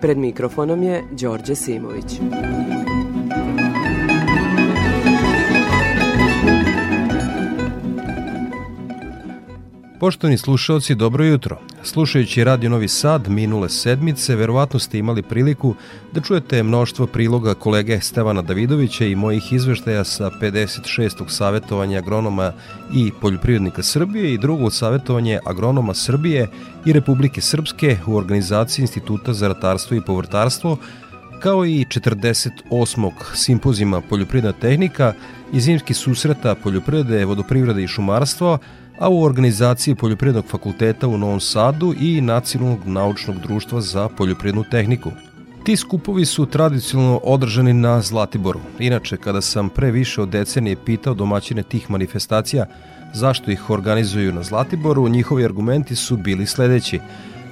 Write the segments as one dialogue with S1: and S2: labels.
S1: Pred mikrofonom je Đorđe Simović.
S2: Poštovani slušalci, dobro jutro. Slušajući Radio Novi Sad minule sedmice, verovatno ste imali priliku da čujete mnoštvo priloga kolege Stevana Davidovića i mojih izveštaja sa 56. savjetovanja agronoma i poljoprivrednika Srbije i drugog savjetovanje agronoma Srbije i Republike Srpske u organizaciji Instituta za ratarstvo i povrtarstvo, kao i 48. simpozima poljoprivredna tehnika i zimski susreta poljoprivrede, vodoprivrede i šumarstva, a u organizaciji Poljoprivrednog fakulteta u Novom Sadu i Nacionalnog naučnog društva za poljoprivrednu tehniku. Ti skupovi su tradicionalno održani na Zlatiboru. Inače, kada sam pre više od decenije pitao domaćine tih manifestacija zašto ih organizuju na Zlatiboru, njihovi argumenti su bili sledeći.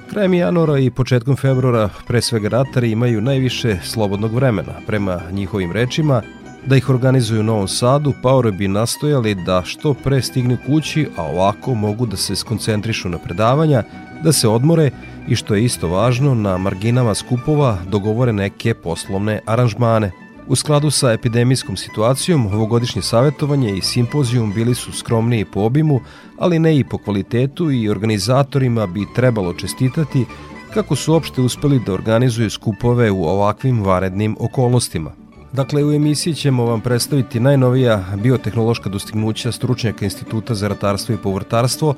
S2: Krajem januara i početkom februara pre svega ratari imaju najviše slobodnog vremena. Prema njihovim rečima, da ih organizuju u Novom Sadu, Paore bi nastojali da što pre stignu kući, a ovako mogu da se skoncentrišu na predavanja, da se odmore i što je isto važno, na marginama skupova dogovore neke poslovne aranžmane. U skladu sa epidemijskom situacijom, ovogodišnje savjetovanje i simpozijum bili su skromniji po obimu, ali ne i po kvalitetu i organizatorima bi trebalo čestitati kako su opšte uspeli da organizuju skupove u ovakvim varednim okolnostima – Dakle, u emisiji ćemo vam predstaviti najnovija biotehnološka dostignuća stručnjaka Instituta za ratarstvo i povrtarstvo,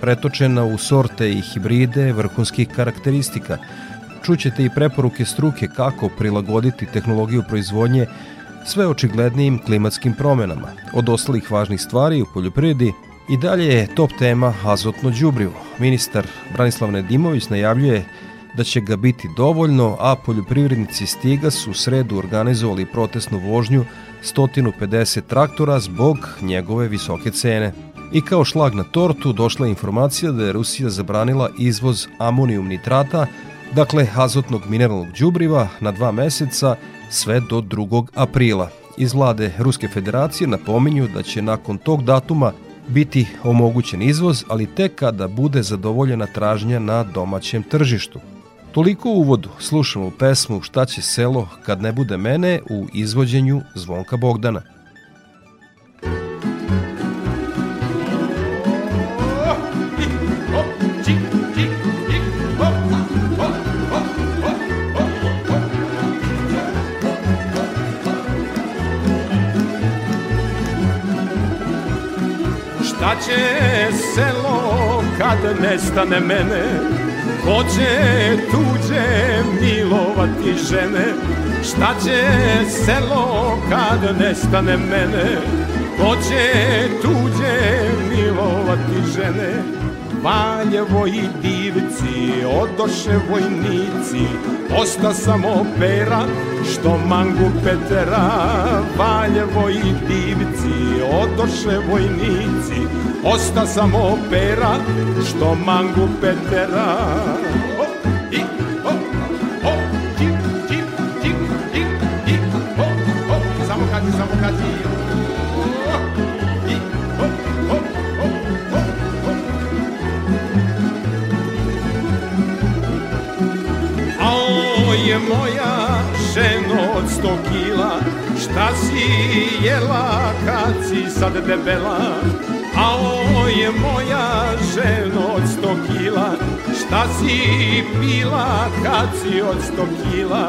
S2: pretočena u sorte i hibride vrhunskih karakteristika. Čućete i preporuke struke kako prilagoditi tehnologiju proizvodnje sve očiglednijim klimatskim promenama. Od ostalih važnih stvari u poljoprivredi i dalje je top tema azotno đubrivo. Ministar Branislav Nedimović najavljuje da će ga biti dovoljno, a poljoprivrednici Stiga su u sredu organizovali protestnu vožnju 150 traktora zbog njegove visoke cene. I kao šlag na tortu došla je informacija da je Rusija zabranila izvoz amonijum nitrata, dakle azotnog mineralnog đubriva, na dva meseca sve do 2. aprila. Iz vlade Ruske federacije napominju da će nakon tog datuma biti omogućen izvoz, ali tek kada bude zadovoljena tražnja na domaćem tržištu. Toliko u uvodu slušamo pesmu Šta će selo kad ne bude mene u izvođenju Zvonka Bogdana.
S3: Šta će selo kad nestane mene Ko će tuđe milovati žene Šta će selo kad nestane mene? Ko će tuđe milovati žene Valjevo i divci, odoše vojnici. Osta samo pera, što mangu Petera. Valjevo i divci, odoše vojnici. Osta samo pera, što mangu Petera. Samo kad samo kad moja ženo od sto kila Šta si jela kad si sad debela? A o je moja ženo od sto kila Šta si pila kad si od sto kila?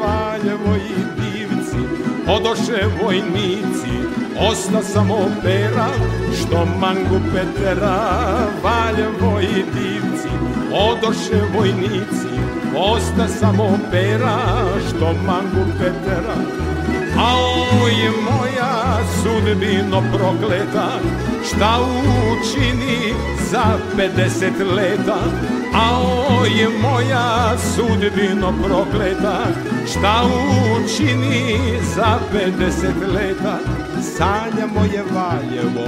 S3: Valjevo i divci odoše vojnici Osta samo pera što mangu Petera. Valjevo i divci odoše vojnici Osta samo pera što mangu Petera. A je moja sudbino prokleta Šta učini za 50 leta. A je moja sudbino prokleta Šta učini za 50 leta Sanja moje Valjevo,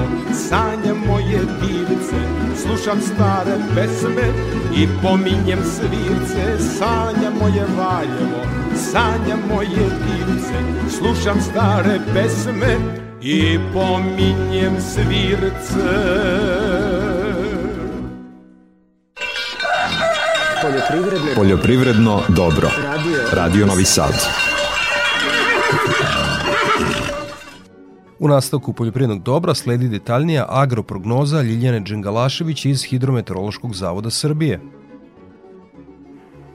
S3: sanja moje divce Slušam stare pesme i pominjem svirce. Sanja moje Valjevo, sanja moje divce Slušam stare pesme i pominjem svirce.
S1: Poljoprivredne
S4: Poljoprivredno dobro.
S1: radio,
S4: Radio Novi Sad.
S2: U nastavku poljoprivrednog dobra sledi detaljnija agroprognoza Ljiljane Đengalašević iz Hidrometeorološkog zavoda Srbije.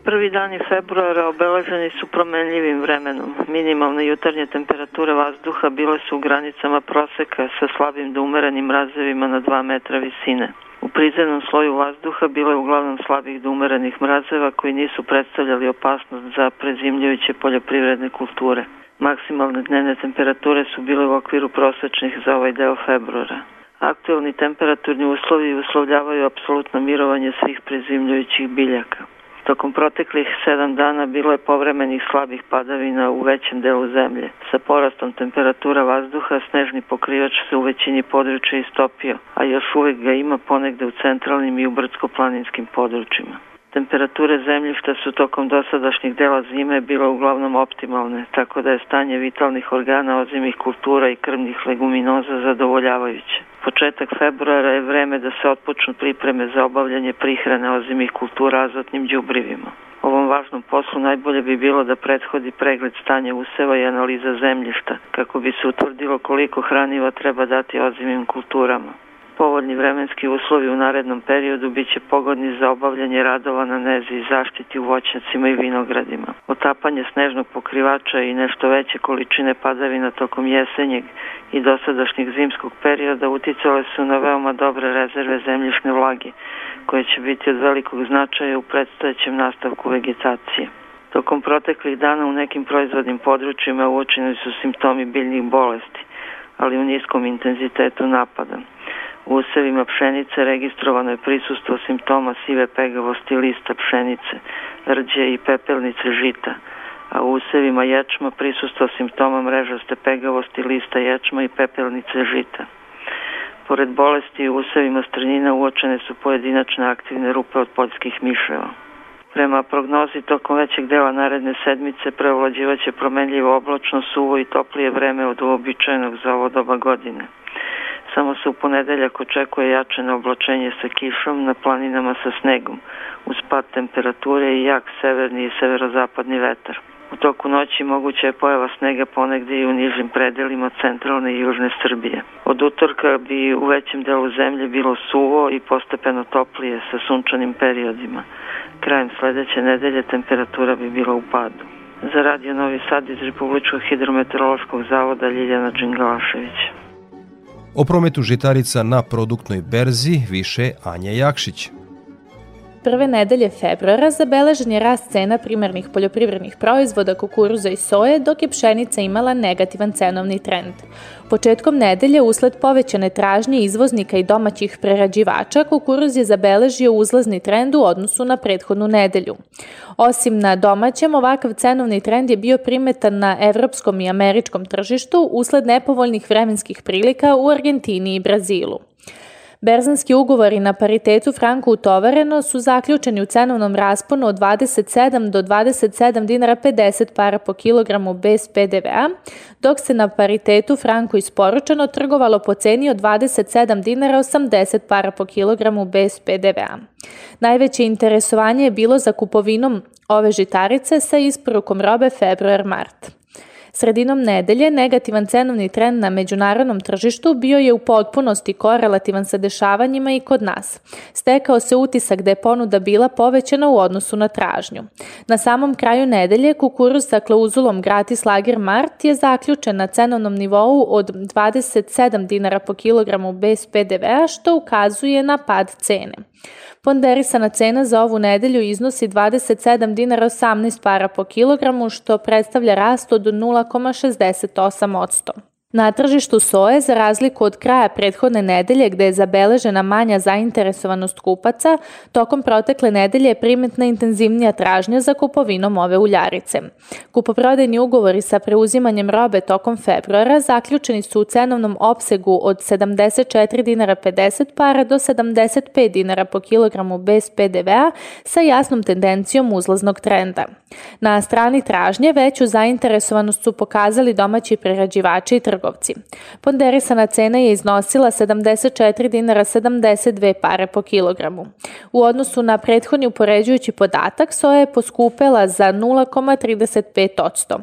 S5: Prvi dani februara obeleženi su promenljivim vremenom. Minimalne jutarnje temperature vazduha bile su u granicama proseka sa slabim do umerenim mrazevima na 2 metra visine. U prizemnom sloju vazduha bilo je uglavnom slabih do umerenih mrazeva koji nisu predstavljali opasnost za prezimljujuće poljoprivredne kulture. Maksimalne dnevne temperature su bile u okviru prosečnih za ovaj deo februara. Aktuelni temperaturni uslovi uslovljavaju apsolutno mirovanje svih prezimljujućih biljaka. Tokom proteklih sedam dana bilo je povremenih slabih padavina u većem delu zemlje. Sa porastom temperatura vazduha snežni pokrivač se u većini područja istopio, a još uvek ga ima ponegde u centralnim i u brdsko-planinskim područjima. Temperature zemljišta su tokom dosadašnjih dela zime bile uglavnom optimalne, tako da je stanje vitalnih organa ozimih kultura i krvnih leguminoza zadovoljavajuće. Početak februara je vreme da se otpočnu pripreme za obavljanje prihrane ozimih kultura azotnim đubrivima. Ovom važnom poslu najbolje bi bilo da prethodi pregled stanja useva i analiza zemljišta, kako bi se utvrdilo koliko hraniva treba dati ozimim kulturama povoljni vremenski uslovi u narednom periodu biće pogodni za obavljanje radova na nezi i zaštiti u voćnjacima i vinogradima. Otapanje snežnog pokrivača i nešto veće količine padavina tokom jesenjeg i dosadašnjeg zimskog perioda uticale su na veoma dobre rezerve zemljišne vlage, koje će biti od velikog značaja u predstojećem nastavku vegetacije. Tokom proteklih dana u nekim proizvodnim područjima uočeni su simptomi biljnih bolesti, ali u niskom intenzitetu napada. U usevima pšenice registrovano je prisustvo simptoma sive pegavosti lista pšenice, rđe i pepelnice žita, a u usevima ječma prisustvo simptoma mrežaste pegavosti lista ječma i pepelnice žita. Pored bolesti u usevima strnjina uočene su pojedinačne aktivne rupe od poljskih miševa. Prema prognozi tokom većeg dela naredne sedmice preovlađivaće promenljivo oblačno, suvo i toplije vreme od uobičajenog za ovo doba godine. Samo se u ponedeljak očekuje jačeno oblačenje sa kišom na planinama sa snegom, uz pad temperature i jak severni i severozapadni vetar. U toku noći moguća je pojava snega ponegde i u nižim predelima centralne i južne Srbije. Od utorka bi u većem delu zemlje bilo suvo i postepeno toplije sa sunčanim periodima. Krajem sledeće nedelje temperatura bi bila u padu. Za Radio Novi Sad iz Republičkog hidrometeorološkog zavoda Ljiljana Đingalašević.
S2: O prometu žitarica na produktnoj berzi više Anja Jakšić.
S6: Prve nedelje februara zabeležen je rast cena primarnih poljoprivrednih proizvoda kukuruza i soje, dok je pšenica imala negativan cenovni trend. Početkom nedelje, usled povećane tražnje izvoznika i domaćih prerađivača, kukuruz je zabeležio uzlazni trend u odnosu na prethodnu nedelju. Osim na domaćem, ovakav cenovni trend je bio primetan na evropskom i američkom tržištu usled nepovoljnih vremenskih prilika u Argentini i Brazilu. Berzanski ugovori na paritetu franku utovareno su zaključeni u cenovnom rasponu od 27 do 27 dinara 50 para po kilogramu bez PDV-a, dok se na paritetu franku isporučeno trgovalo po ceni od 27 dinara 80 para po kilogramu bez PDV-a. Najveće interesovanje je bilo za kupovinom ove žitarice sa isporukom robe februar-mart. Sredinom nedelje negativan cenovni trend na međunarodnom tržištu bio je u potpunosti korelativan sa dešavanjima i kod nas. Stekao se utisak da je ponuda bila povećana u odnosu na tražnju. Na samom kraju nedelje kukuruz sa klauzulom gratis lager mart je zaključen na cenovnom nivou od 27 dinara po kilogramu bez PDV-a što ukazuje na pad cene. Ponderisana cena za ovu nedelju iznosi 27 dinara 18 para po kilogramu, što predstavlja rast od 0,68%. Na tržištu soje, za razliku od kraja prethodne nedelje gde je zabeležena manja zainteresovanost kupaca, tokom protekle nedelje je primetna intenzivnija tražnja za kupovinom ove uljarice. Kupoprodajni ugovori sa preuzimanjem robe tokom februara zaključeni su u cenovnom opsegu od 74 dinara 50 para do 75 dinara po kilogramu bez PDV-a sa jasnom tendencijom uzlaznog trenda. Na strani tražnje veću zainteresovanost su pokazali domaći prerađivači i trgovci. Ponderisana cena je iznosila 74 dinara 72 pare po kilogramu. U odnosu na prethodni upoređujući podatak, soja je poskupela za 0,35%.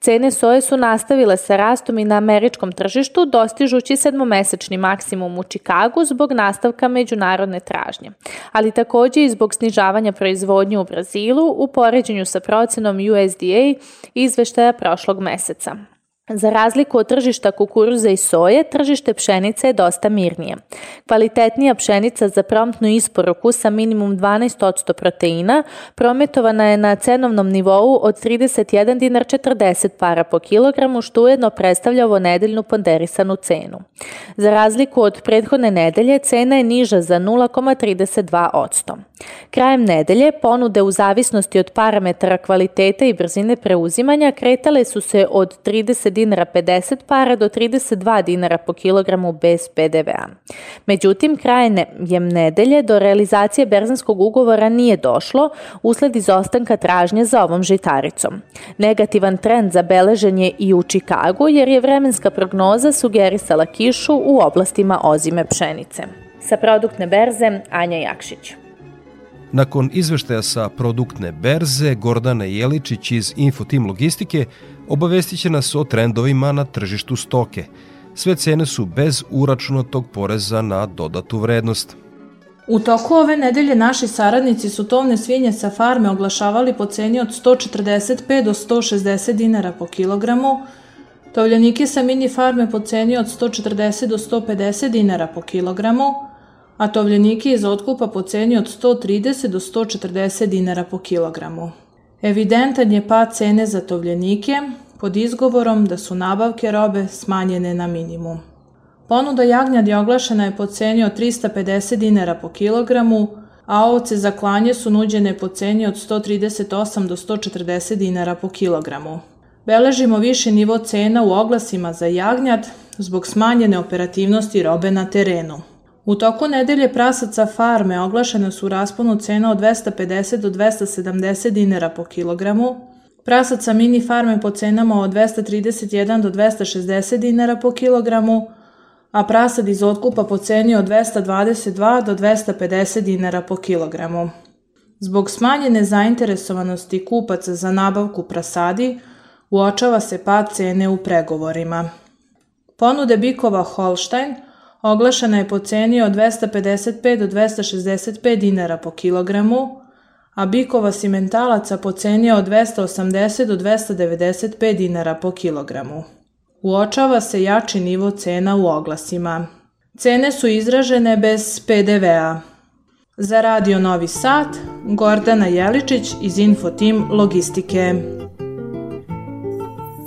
S6: Cene soje su nastavile sa rastom i na američkom tržištu, dostižući sedmomesečni maksimum u Čikagu zbog nastavka međunarodne tražnje, ali takođe i zbog snižavanja proizvodnje u Brazilu u poređenju sa procenom USDA izveštaja prošlog meseca. Za razliku od tržišta kukuruza i soje, tržište pšenice je dosta mirnije. Kvalitetnija pšenica za promptnu isporuku sa minimum 12% proteina prometovana je na cenovnom nivou od 31 dinar 40 para po kilogramu, što ujedno predstavlja ovo nedeljnu ponderisanu cenu. Za razliku od prethodne nedelje, cena je niža za 0,32%. Krajem nedelje ponude u zavisnosti od parametara kvaliteta i brzine preuzimanja kretale su se od 30 dinara 50 para do 32 dinara po kilogramu bez PDV-a. Međutim, krajem nedelje do realizacije berzanskog ugovora nije došlo usled izostanka tražnje za ovom žitaricom. Negativan trend zabeležen je i u Čikagu jer je vremenska prognoza sugerisala kišu u oblastima ozime pšenice. Sa produktne berze Anja Jakšić.
S7: Nakon izveštaja sa produktne berze, Gordana Jeličić iz Infotim Logistike obavestit će nas o trendovima na tržištu stoke. Sve cene su bez uračunatog poreza na dodatu vrednost.
S8: U toku ove nedelje naši saradnici su tovne svinje sa farme oglašavali po ceni od 145 do 160 dinara po kilogramu, tovljanike sa mini farme po ceni od 140 do 150 dinara po kilogramu, a tovljenike iz otkupa po ceni od 130 do 140 dinara po kilogramu. Evidentan je pad cene za tovljenike pod izgovorom da su nabavke robe smanjene na minimum. Ponuda jagnjadi oglašena je po ceni od 350 dinara po kilogramu, a ovce za klanje su nuđene po ceni od 138 do 140 dinara po kilogramu. Beležimo više nivo cena u oglasima za jagnjad zbog smanjene operativnosti robe na terenu. U toku nedelje prasaca farme oglašene su u rasponu cena od 250 do 270 dinara po kilogramu, prasaca mini farme po cenama od 231 do 260 dinara po kilogramu, a prasad iz otkupa po ceni od 222 do 250 dinara po kilogramu. Zbog smanjene zainteresovanosti kupaca za nabavku prasadi, uočava se pad cene u pregovorima. Ponude bikova Holstein – oglašena je po ceni od 255 do 265 dinara po kilogramu, a bikova simentalaca po ceni od 280 do 295 dinara po kilogramu. Uočava se jači nivo cena u oglasima. Cene su izražene bez PDV-a. Za Radio Novi Sad, Gordana Jeličić iz Infotim Logistike.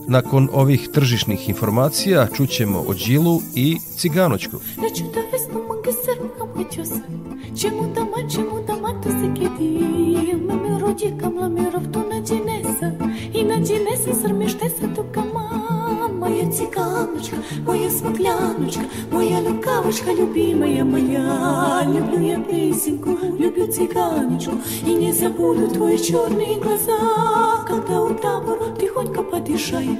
S7: Nakon ovih tržišnih informacija čućemo o Đilu i Ciganočku. Čemu tama, čemu tama, to se kedi, mame rođe kam la mirov tu na džinesa, i na džinesa srmište se tu kama моя цыганочка, моя смокляночка, моя лукавочка любимая моя. Люблю я песенку, люблю цыганочку, и не забуду твои черные глаза, когда у табора тихонько подышает,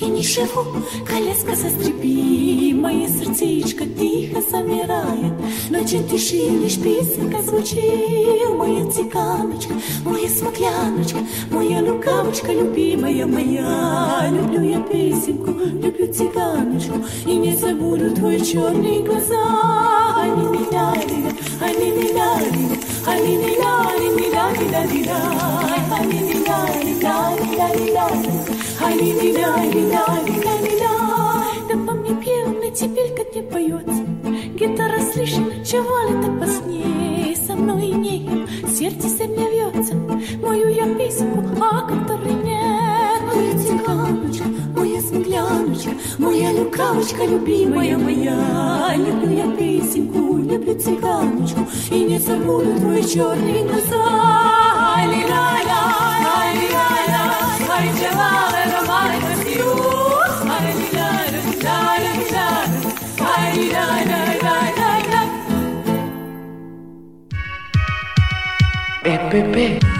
S7: и не шефу коляска застрепи, мое сердечко тихо замирает, ночи тиши лишь песенка звучит, моя цыганочка, моя смокляночка, моя лукавочка любимая моя. Люблю я песенку, люблю люблю тебя, и не забуду твои черные глаза. Али-ли-ля-ли-ля, али-ли-ля-ли-ля, али-ли-ля-ли-ля-ли-ля-ли-ля, али-ли-ля-ли-ля-ли-ля-ли-ля, али-ли-ля-ли-ля-ли-ля. Напомни пьяный теперь, как не поется, гитара слышит, чего ли ты позднее со мной и нею, сердце все мне вьется, мою я песенку, а который нет. Ой, цыганочка, Ляночка, моя лукавочка, любимая моя. Люблю я песенку, люблю цыганочку, и не забуду твои черные глаза. Али-ля-ля, али-ля-ля, ай-джавала, романа, красью. Али-ля-ля, ля-ля-ля, ай-ля-ля-ля-ля-ля.
S9: Э-пе-пе.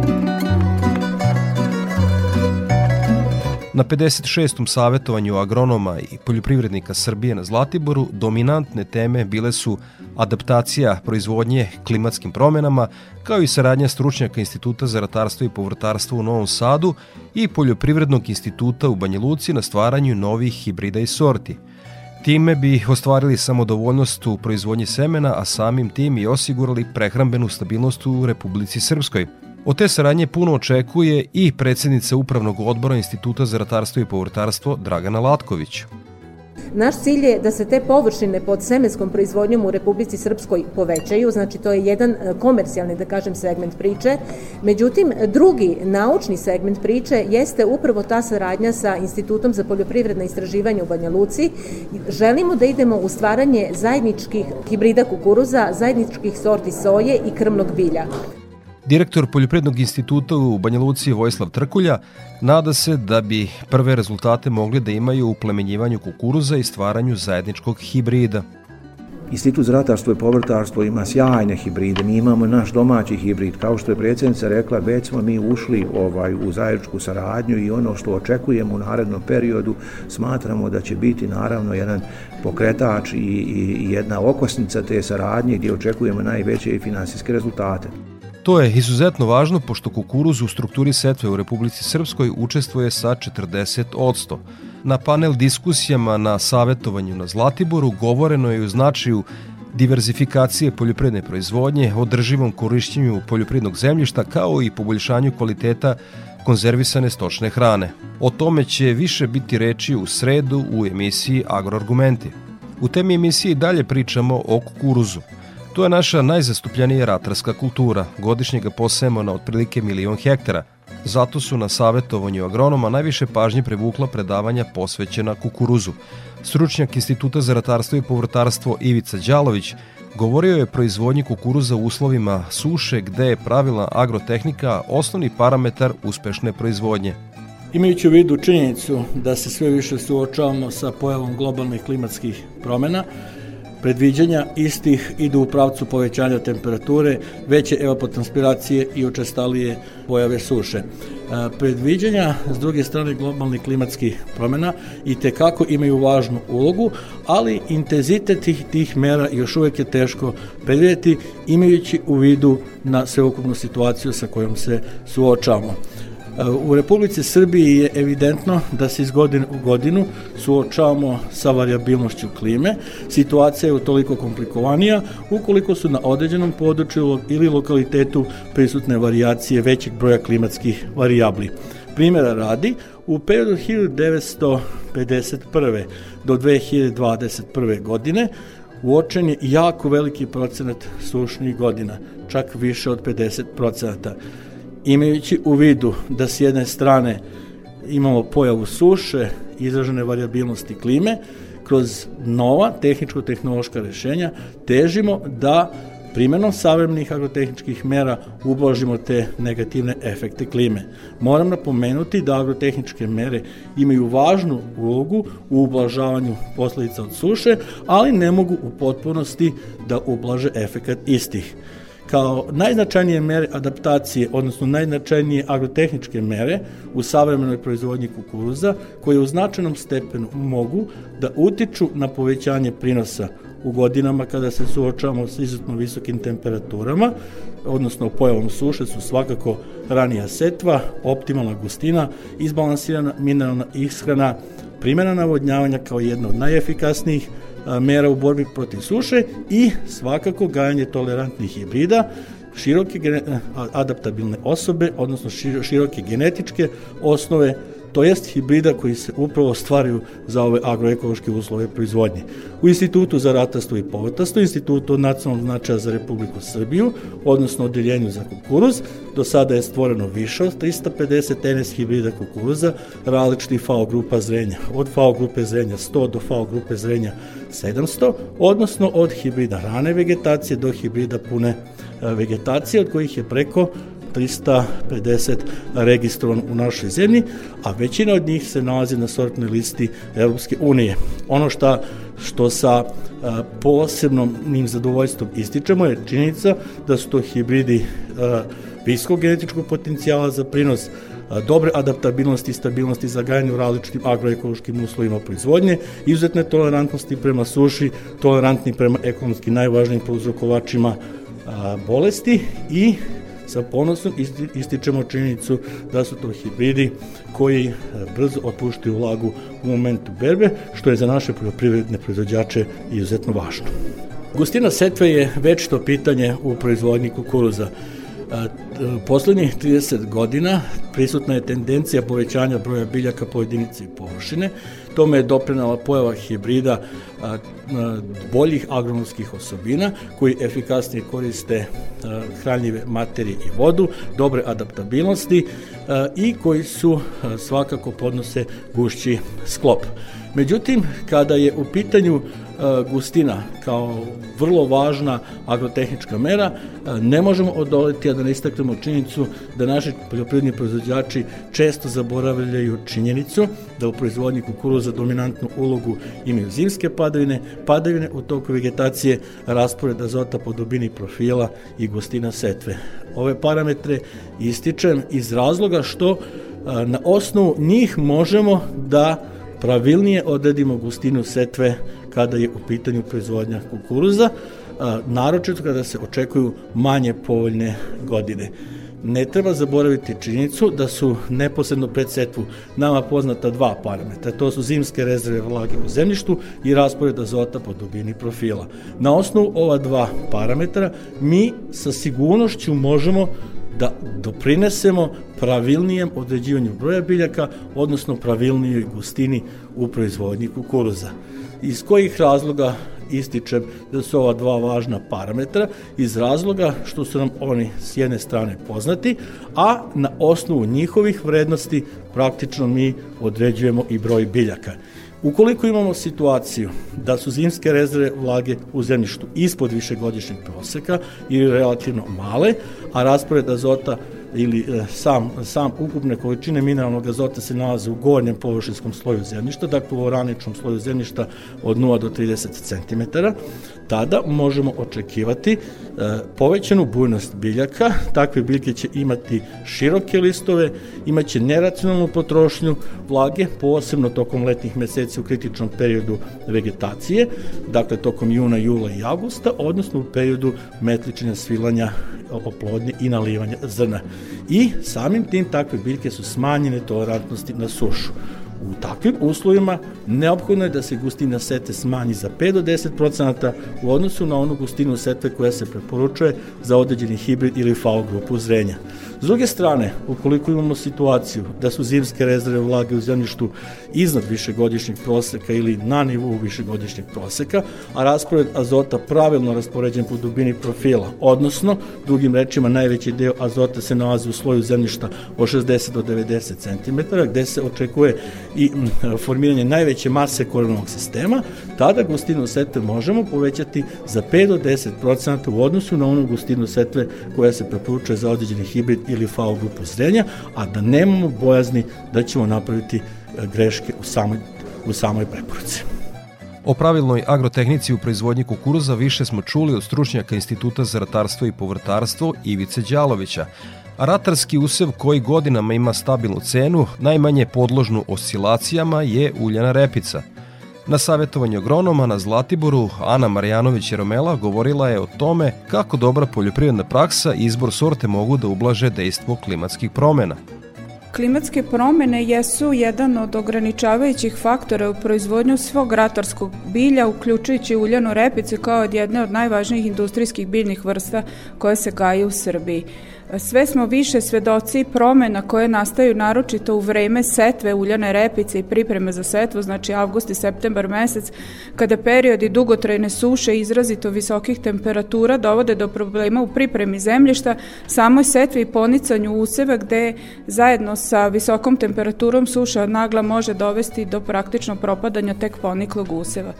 S2: Na 56. savjetovanju agronoma i poljoprivrednika Srbije na Zlatiboru dominantne teme bile su adaptacija proizvodnje klimatskim promenama, kao i saradnja stručnjaka Instituta za ratarstvo i povrtarstvo u Novom Sadu i Poljoprivrednog instituta u Banja Luci na stvaranju novih hibrida i sorti. Time bi ostvarili samodovoljnost u proizvodnji semena, a samim tim i osigurali prehrambenu stabilnost u Republici Srpskoj – Od te saradnje puno očekuje i predsednica Upravnog odbora Instituta za ratarstvo i povrtarstvo Dragana Latković.
S10: Naš cilj je da se te površine pod semenskom proizvodnjom u Republici Srpskoj povećaju, znači to je jedan e, komercijalni, da kažem, segment priče. Međutim, drugi naučni segment priče jeste upravo ta saradnja sa Institutom za poljoprivredne istraživanje u Banja Luci. Želimo da idemo u stvaranje zajedničkih hibrida kukuruza, zajedničkih sorti soje i krmnog bilja.
S2: Direktor Poljoprednog instituta u Banja Luci Vojislav Trkulja nada se da bi prve rezultate mogli da imaju u plemenjivanju kukuruza i stvaranju zajedničkog hibrida.
S11: Institut za ratarstvo i povrtarstvo ima sjajne hibride, mi imamo naš domaći hibrid, kao što je predsjednica rekla, već smo mi ušli ovaj u zajedničku saradnju i ono što očekujemo u narednom periodu smatramo da će biti naravno jedan pokretač i, i jedna okosnica te saradnje gdje očekujemo najveće i finansijske rezultate.
S2: To je izuzetno važno pošto kukuruz u strukturi setve u Republici Srpskoj učestvuje sa 40%. Na panel diskusijama na savetovanju na Zlatiboru govoreno je u značaju diverzifikacije poljoprivredne proizvodnje, održivom korišćenju poljoprivrednog zemljišta kao i poboljšanju kvaliteta konzervisane stočne hrane. O tome će više biti reči u sredu u emisiji Agroargumenti. U temi emisije dalje pričamo o kukuruzu – To je naša najzastupljenija ratarska kultura. Godišnje ga posejemo na otprilike milion hektara. Zato su na savetovanju agronoma najviše pažnje prevukla predavanja posvećena kukuruzu. Stručnjak Instituta za ratarstvo i povrtarstvo Ivica Đalović govorio je proizvodnji kukuruza u uslovima suše gde je pravilna agrotehnika osnovni parametar uspešne proizvodnje.
S12: Imajući u vidu činjenicu da se sve više suočavamo sa pojavom globalnih klimatskih promena, Predviđanja istih idu u pravcu povećanja temperature, veće evapotranspiracije i učestalije pojave suše. E, predviđanja, s druge strane, globalnih klimatskih promena i te kako imaju važnu ulogu, ali intenzitet tih, tih mera još uvek je teško predvidjeti imajući u vidu na sveukupnu situaciju sa kojom se suočavamo. U Republici Srbiji je evidentno da se iz godine u godinu suočavamo sa variabilnošću klime. Situacija je utoliko komplikovanija ukoliko su na određenom području ili lokalitetu prisutne varijacije većeg broja klimatskih varijabli. Primjera radi, u periodu 1951. do 2021. godine uočen je jako veliki procenat sušnih godina, čak više od 50 procenata imajući u vidu da s jedne strane imamo pojavu suše, izražene variabilnosti klime, kroz nova tehničko-tehnološka rešenja težimo da primenom savremenih agrotehničkih mera ublažimo te negativne efekte klime. Moram napomenuti da agrotehničke mere imaju važnu ulogu u ublažavanju posledica od suše, ali ne mogu u potpunosti da ublaže efekat istih kao najznačajnije mere adaptacije, odnosno najznačajnije agrotehničke mere u savremenoj proizvodnji kukuruza, koje u značajnom stepenu mogu da utiču na povećanje prinosa u godinama kada se suočavamo sa izuzetno visokim temperaturama, odnosno pojavom suše su svakako ranija setva, optimalna gustina, izbalansirana mineralna ishrana, primjena navodnjavanja kao jedna od najefikasnijih mera u borbi protiv suše i svakako gajanje tolerantnih hibrida široke adaptabilne osobe, odnosno široke genetičke osnove to jest hibrida koji se upravo stvaraju za ove agroekološke uslove proizvodnje. U Institutu za ratarstvo i povrtarstvo, Institutu nacionalnog značaja za Republiku Srbiju, odnosno Odeljenju za kukuruz, do sada je stvoreno više od 350 NS hibrida kukuruza različitih FAO grupa zrenja, od FAO grupe zrenja 100 do FAO grupe zrenja 700, odnosno od hibrida rane vegetacije do hibrida pune e, vegetacije, od kojih je preko 350 registrovan u našoj zemlji, a većina od njih se nalazi na sortnoj listi Europske unije. Ono šta, što sa a, posebnom zadovoljstvom ističemo je činjenica da su to hibridi a, visokog genetičkog potencijala za prinos dobre adaptabilnosti i stabilnosti za gajanje u različitim agroekološkim uslovima proizvodnje, izuzetne tolerantnosti prema suši, tolerantni prema ekonomski najvažnijim prouzrokovačima bolesti i Sa ponosom ističemo činjenicu da su to hibridi koji e, brzo otpuštaju vlagu u momentu berbe, što je za naše poljoprivredne proizvođače izuzetno važno. Gustina setve je večito pitanje u proizvodnji kukuruza. Poslednjih 30 godina prisutna je tendencija povećanja broja biljaka po jedinici površine. Tome je doprinala pojava hibrida boljih agronomskih osobina koji efikasnije koriste hranljive materije i vodu, dobre adaptabilnosti i koji su svakako podnose gušći sklop. Međutim, kada je u pitanju E, gustina kao vrlo važna agrotehnička mera, e, ne možemo odoliti a da ne istaknemo činjenicu da naši poljoprivredni proizvođači često zaboravljaju činjenicu da u proizvodnji kukuruza dominantnu ulogu imaju zimske padavine, padavine u toku vegetacije, raspored azota po dubini profila i gustina setve. Ove parametre ističem iz razloga što e, na osnovu njih možemo da pravilnije odredimo gustinu setve kada je u pitanju proizvodnja kukuruza, naročito kada se očekuju manje povoljne godine. Ne treba zaboraviti činjenicu da su neposredno pred setvu nama poznata dva parametra. To su zimske rezerve vlage u zemljištu i raspored azota po dubini profila. Na osnovu ova dva parametra mi sa sigurnošću možemo da doprinesemo pravilnijem određivanju broja biljaka, odnosno pravilnijoj gustini u proizvodnji kukuruza. Iz kojih razloga ističem da su ova dva važna parametra iz razloga što su nam oni s jedne strane poznati, a na osnovu njihovih vrednosti praktično mi određujemo i broj biljaka. Ukoliko imamo situaciju da su zimske rezerve vlage u zemljištu ispod višegodišnjeg proseka ili relativno male, a raspored azota ili e, sam, sam ukupne količine mineralnog azota se nalaze u gornjem površinskom sloju zemljišta, dakle u oraničnom sloju zemljišta od 0 do 30 cm, tada možemo očekivati e, povećanu bujnost biljaka, takve biljke će imati široke listove, imaće neracionalnu potrošnju vlage, posebno tokom letnih meseci u kritičnom periodu vegetacije, dakle tokom juna, jula i augusta, odnosno u periodu metličenja, svilanja, oplodnje i nalivanja zrna. I samim tim takve biljke su smanjene tolerantnosti na sušu. U takvim uslovima neophodno je da se gustina sete smanji za 5 do 10% u odnosu na onu gustinu setve koja se preporučuje za određeni hibrid ili FAO grupu zrenja. S druge strane, ukoliko imamo situaciju da su zimske rezerve vlage u zemljištu iznad višegodišnjeg proseka ili na nivou višegodišnjeg proseka, a raspored azota pravilno raspoređen po dubini profila, odnosno, drugim rečima, najveći deo azota se nalazi u sloju zemljišta od 60 do 90 cm, gde se očekuje i formiranje najveće mase korenovog sistema, tada gustinu setve možemo povećati za 5 do 10% u odnosu na onu gustinu setve koja se preporučuje za određeni hibrid ili FAO grupu zrenja, a da nemamo bojazni da ćemo napraviti e, greške u samoj, u samoj preporuci.
S2: O pravilnoj agrotehnici u proizvodnji kukuruza više smo čuli od stručnjaka Instituta za ratarstvo i povrtarstvo Ivice Đalovića, ratarski usev koji godinama ima stabilnu cenu, najmanje podložnu oscilacijama je uljana repica – Na savjetovanju agronoma na Zlatiboru Ana Marjanović Jeromela govorila je o tome kako dobra poljoprivredna praksa i izbor sorte mogu da ublaže dejstvo klimatskih promena.
S13: Klimatske promene jesu jedan od ograničavajućih faktora u proizvodnju svog ratarskog bilja, uključujući uljanu repicu kao od jedne od najvažnijih industrijskih biljnih vrsta koje se gaje u Srbiji. Sve smo više svedoci promena koje nastaju naročito u vreme setve uljane repice i pripreme za setvu, znači avgust i septembar mesec, kada periodi dugotrajne suše i izrazito visokih temperatura dovode do problema u pripremi zemljišta, samoj setvi i ponicanju useva gde zajedno sa visokom temperaturom suša nagla može dovesti do praktično propadanja tek poniklog useva.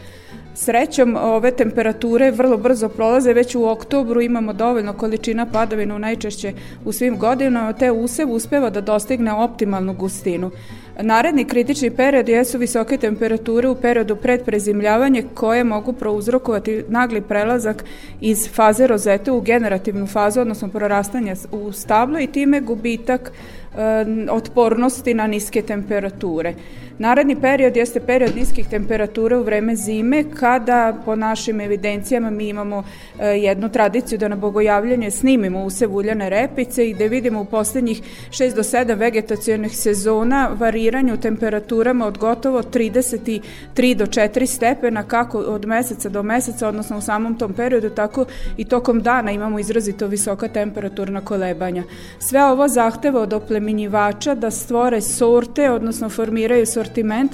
S13: Srećom, ove temperature vrlo brzo prolaze, već u oktobru imamo dovoljno količina padavina najčešće u svim godinama, te usev uspeva da dostigne optimalnu gustinu. Naredni kritični period jesu visoke temperature u periodu pred prezimljavanje koje mogu prouzrokovati nagli prelazak iz faze rozete u generativnu fazu, odnosno prorastanje u stablo i time gubitak e, otpornosti na niske temperature. Naredni period jeste period niskih temperatura u vreme zime, kada po našim evidencijama mi imamo e, jednu tradiciju da na bogojavljanje snimimo usev uljane repice i da vidimo u poslednjih 6 do 7 vegetacijonih sezona variranje u temperaturama od gotovo 33 do 4 stepena kako od meseca do meseca, odnosno u samom tom periodu, tako i tokom dana imamo izrazito visoka temperaturna kolebanja. Sve ovo zahteva od oplemenjivača da stvore sorte, odnosno formiraju sorte sortiment,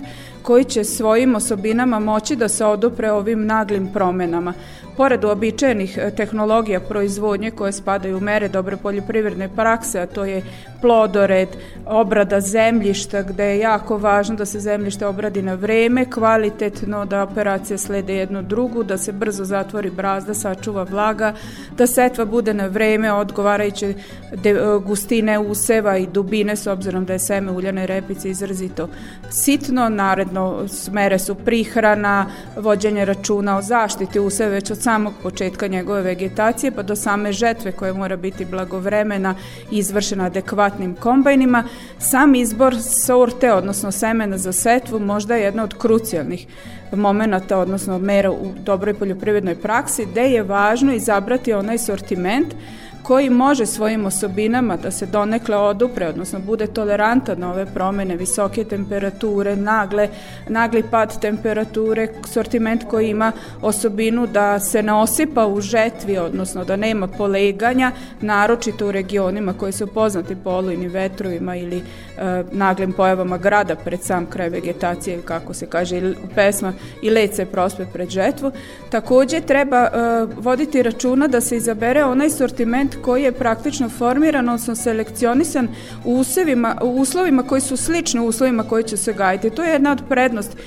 S13: koji će svojim osobinama moći da se odupre ovim naglim promenama. Pored uobičajenih e, tehnologija proizvodnje koje spadaju u mere dobre poljoprivredne prakse, a to je plodored, obrada zemljišta, gde je jako važno da se zemljište obradi na vreme, kvalitetno, da operacije slede jednu drugu, da se brzo zatvori brazda, sačuva vlaga, da setva bude na vreme, odgovarajuće e, gustine useva i dubine, s obzirom da je seme uljane repice izrazito sitno, naredno mere su prihrana, vođenje računa o zaštiti useva već od samog početka njegove vegetacije pa do same žetve koja mora biti blagovremena i izvršena adekvatnim kombajnima, sam izbor sorte, odnosno semena za setvu, možda je jedna od krucijalnih momenta, odnosno mera u dobroj poljoprivrednoj praksi, gde je važno izabrati onaj sortiment koji može svojim osobinama da se donekle odupre, odnosno bude tolerantan na ove promene, visoke temperature, nagle, nagli pad temperature, sortiment koji ima osobinu da se ne osipa u žetvi, odnosno da nema poleganja, naročito u regionima koji su poznati po olujnim vetrovima ili e, naglim pojavama grada pred sam kraj vegetacije, kako se kaže u pesma, i led se prospe pred žetvu. Takođe treba e, voditi računa da se izabere onaj sortiment koji je praktično formiran, odnosno selekcionisan u, usevima, u uslovima koji su slični uslovima koji će se gajiti. To je jedna od prednost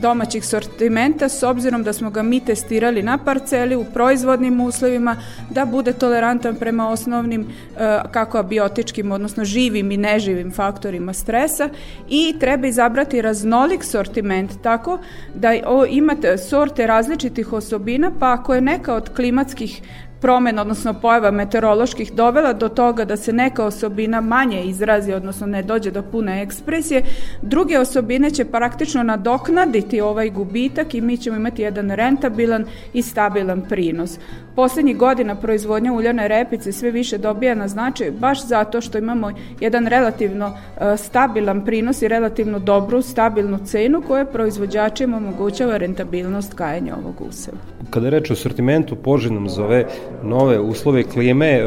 S13: domaćih sortimenta s obzirom da smo ga mi testirali na parceli u proizvodnim uslovima da bude tolerantan prema osnovnim e, kako abiotičkim odnosno živim i neživim faktorima stresa i treba izabrati raznolik sortiment tako da imate sorte različitih osobina pa ako je neka od klimatskih promena, odnosno pojava meteoroloških dovela do toga da se neka osobina manje izrazi, odnosno ne dođe do pune ekspresije, druge osobine će praktično nadoknaditi ovaj gubitak i mi ćemo imati jedan rentabilan i stabilan prinos. Poslednjih godina proizvodnja uljane repice sve više dobija na značaj baš zato što imamo jedan relativno uh, stabilan prinos i relativno dobru, stabilnu cenu koja proizvođačima omogućava rentabilnost kajanja ovog useva.
S2: Kada je reč o sortimentu poželjnom za ove nove uslove klime, e,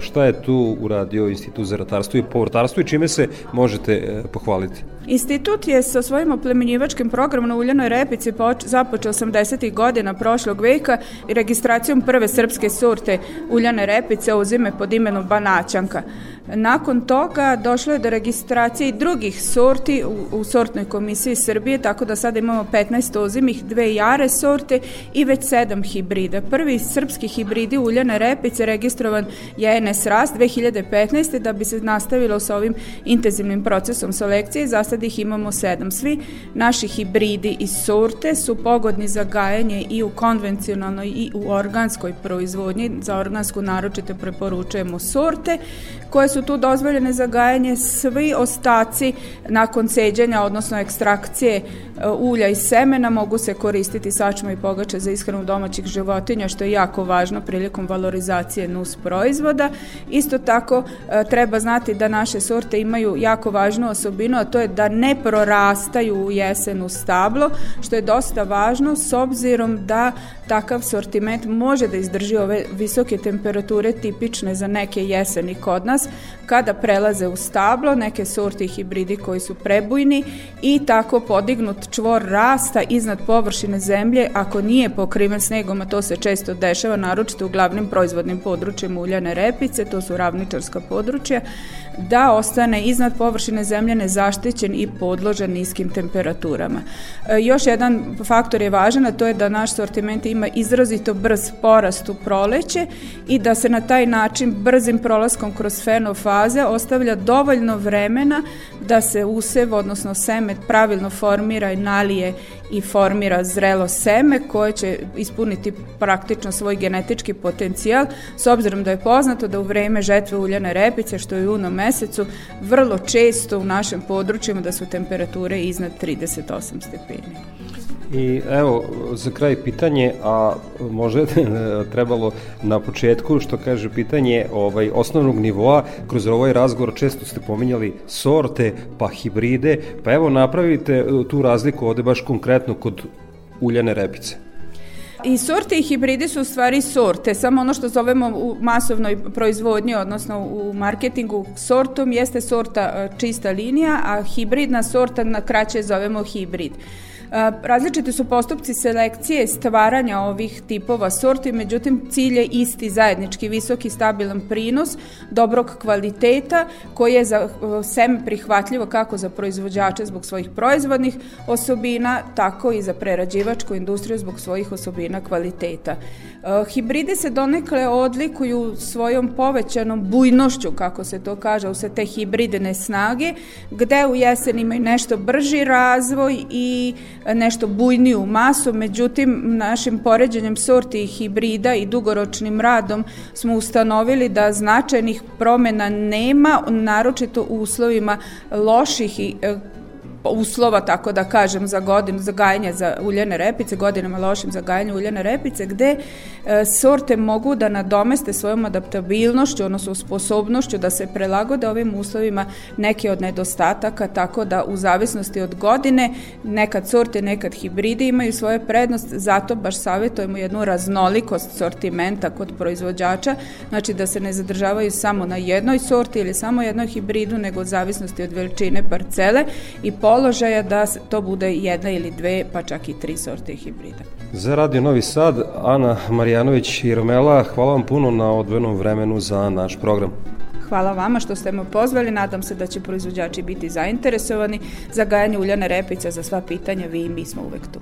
S2: šta je tu uradio Institut za ratarstvo i povrtarstvo i čime se možete e, pohvaliti?
S13: Institut je sa svojim oplemenjivačkim programom na uljanoj repici započeo 80. godina prošlog veka registracijom prve srpske sorte uljane repice uzime pod imenom Banaćanka. Nakon toga došlo je do registracije i drugih sorti u, u sortnoj komisiji Srbije, tako da sada imamo 15 ozimih, dve jare sorte i već sedam hibrida. Prvi srpski hibridi uljane repice registrovan je NS Rast 2015. da bi se nastavilo sa ovim intenzivnim procesom selekcije. Za sad ih imamo sedam. Svi naši hibridi i sorte su pogodni za gajanje i u konvencionalnoj i u organskoj proizvodnji. Za organsku naročito preporučujemo sorte koje su su tu dozvoljene za gajanje, svi ostaci nakon ceđenja, odnosno ekstrakcije e, ulja i semena mogu se koristiti sačma i pogače za ishranu domaćih životinja, što je jako važno prilikom valorizacije nus proizvoda. Isto tako e, treba znati da naše sorte imaju jako važnu osobinu, a to je da ne prorastaju u jesen u stablo, što je dosta važno s obzirom da takav sortiment može da izdrži ove visoke temperature tipične za neke jeseni kod nas, kada prelaze u stablo, neke sorte i hibridi koji su prebujni i tako podignut čvor rasta iznad površine zemlje ako nije pokriven snegom, a to se često dešava, naročito u glavnim proizvodnim područjima uljane repice, to su ravničarska područja, da ostane iznad površine zemlje nezaštićen i podložen niskim temperaturama. E, još jedan faktor je važan, a to je da naš sortiment ima izrazito brz porast u proleće i da se na taj način brzim prolaskom kroz fenofaze ostavlja dovoljno vremena da se usev, odnosno seme, pravilno formira i nalije i formira zrelo seme koje će ispuniti praktično svoj genetički potencijal s obzirom da je poznato da u vreme žetve uljane repice što je u junom mesecu vrlo često u našem područjima da su temperature iznad 38 stepeni.
S2: I evo, za kraj pitanje, a može trebalo na početku, što kaže pitanje ovaj, osnovnog nivoa, kroz ovaj razgovor često ste pominjali sorte, pa hibride, pa evo napravite e, tu razliku ovde baš konkretno kod uljane repice.
S13: I sorte i hibridi su u stvari sorte, samo ono što zovemo u masovnoj proizvodnji, odnosno u marketingu sortom, jeste sorta e, čista linija, a hibridna sorta na kraće zovemo hibrid. Različiti su postupci selekcije stvaranja ovih tipova sorti, međutim cilj je isti zajednički visoki stabilan prinos dobrog kvaliteta koji je za seme prihvatljivo kako za proizvođače zbog svojih proizvodnih osobina, tako i za prerađivačku industriju zbog svojih osobina kvaliteta. Hibridi se donekle odlikuju svojom povećanom bujnošću, kako se to kaže, u se te hibridne snage, gde u jesen imaju nešto brži razvoj i nešto bujniju masu, međutim našim poređenjem sorti i hibrida i dugoročnim radom smo ustanovili da značajnih promena nema, naročito u uslovima loših i e, uslova, tako da kažem, za godinu za gajanje za uljene repice, godinama lošim za gajanje uljene repice, gde e, sorte mogu da nadomeste svojom adaptabilnošću, odnosno sposobnošću da se prilagode ovim uslovima neke od nedostataka, tako da u zavisnosti od godine nekad sorte, nekad hibridi imaju svoje prednost, zato baš savjetujemo jednu raznolikost sortimenta kod proizvođača, znači da se ne zadržavaju samo na jednoj sorti ili samo jednoj hibridu, nego u zavisnosti od veličine parcele i po položaja da to bude jedna ili dve, pa čak i tri sorte hibrida.
S2: Za Radio Novi Sad, Ana Marjanović i Romela, hvala vam puno na odvenom vremenu za naš program.
S13: Hvala vama što ste me pozvali, nadam se da će proizvođači biti zainteresovani za gajanje uljane repice za sva pitanja, vi i mi smo uvek tu.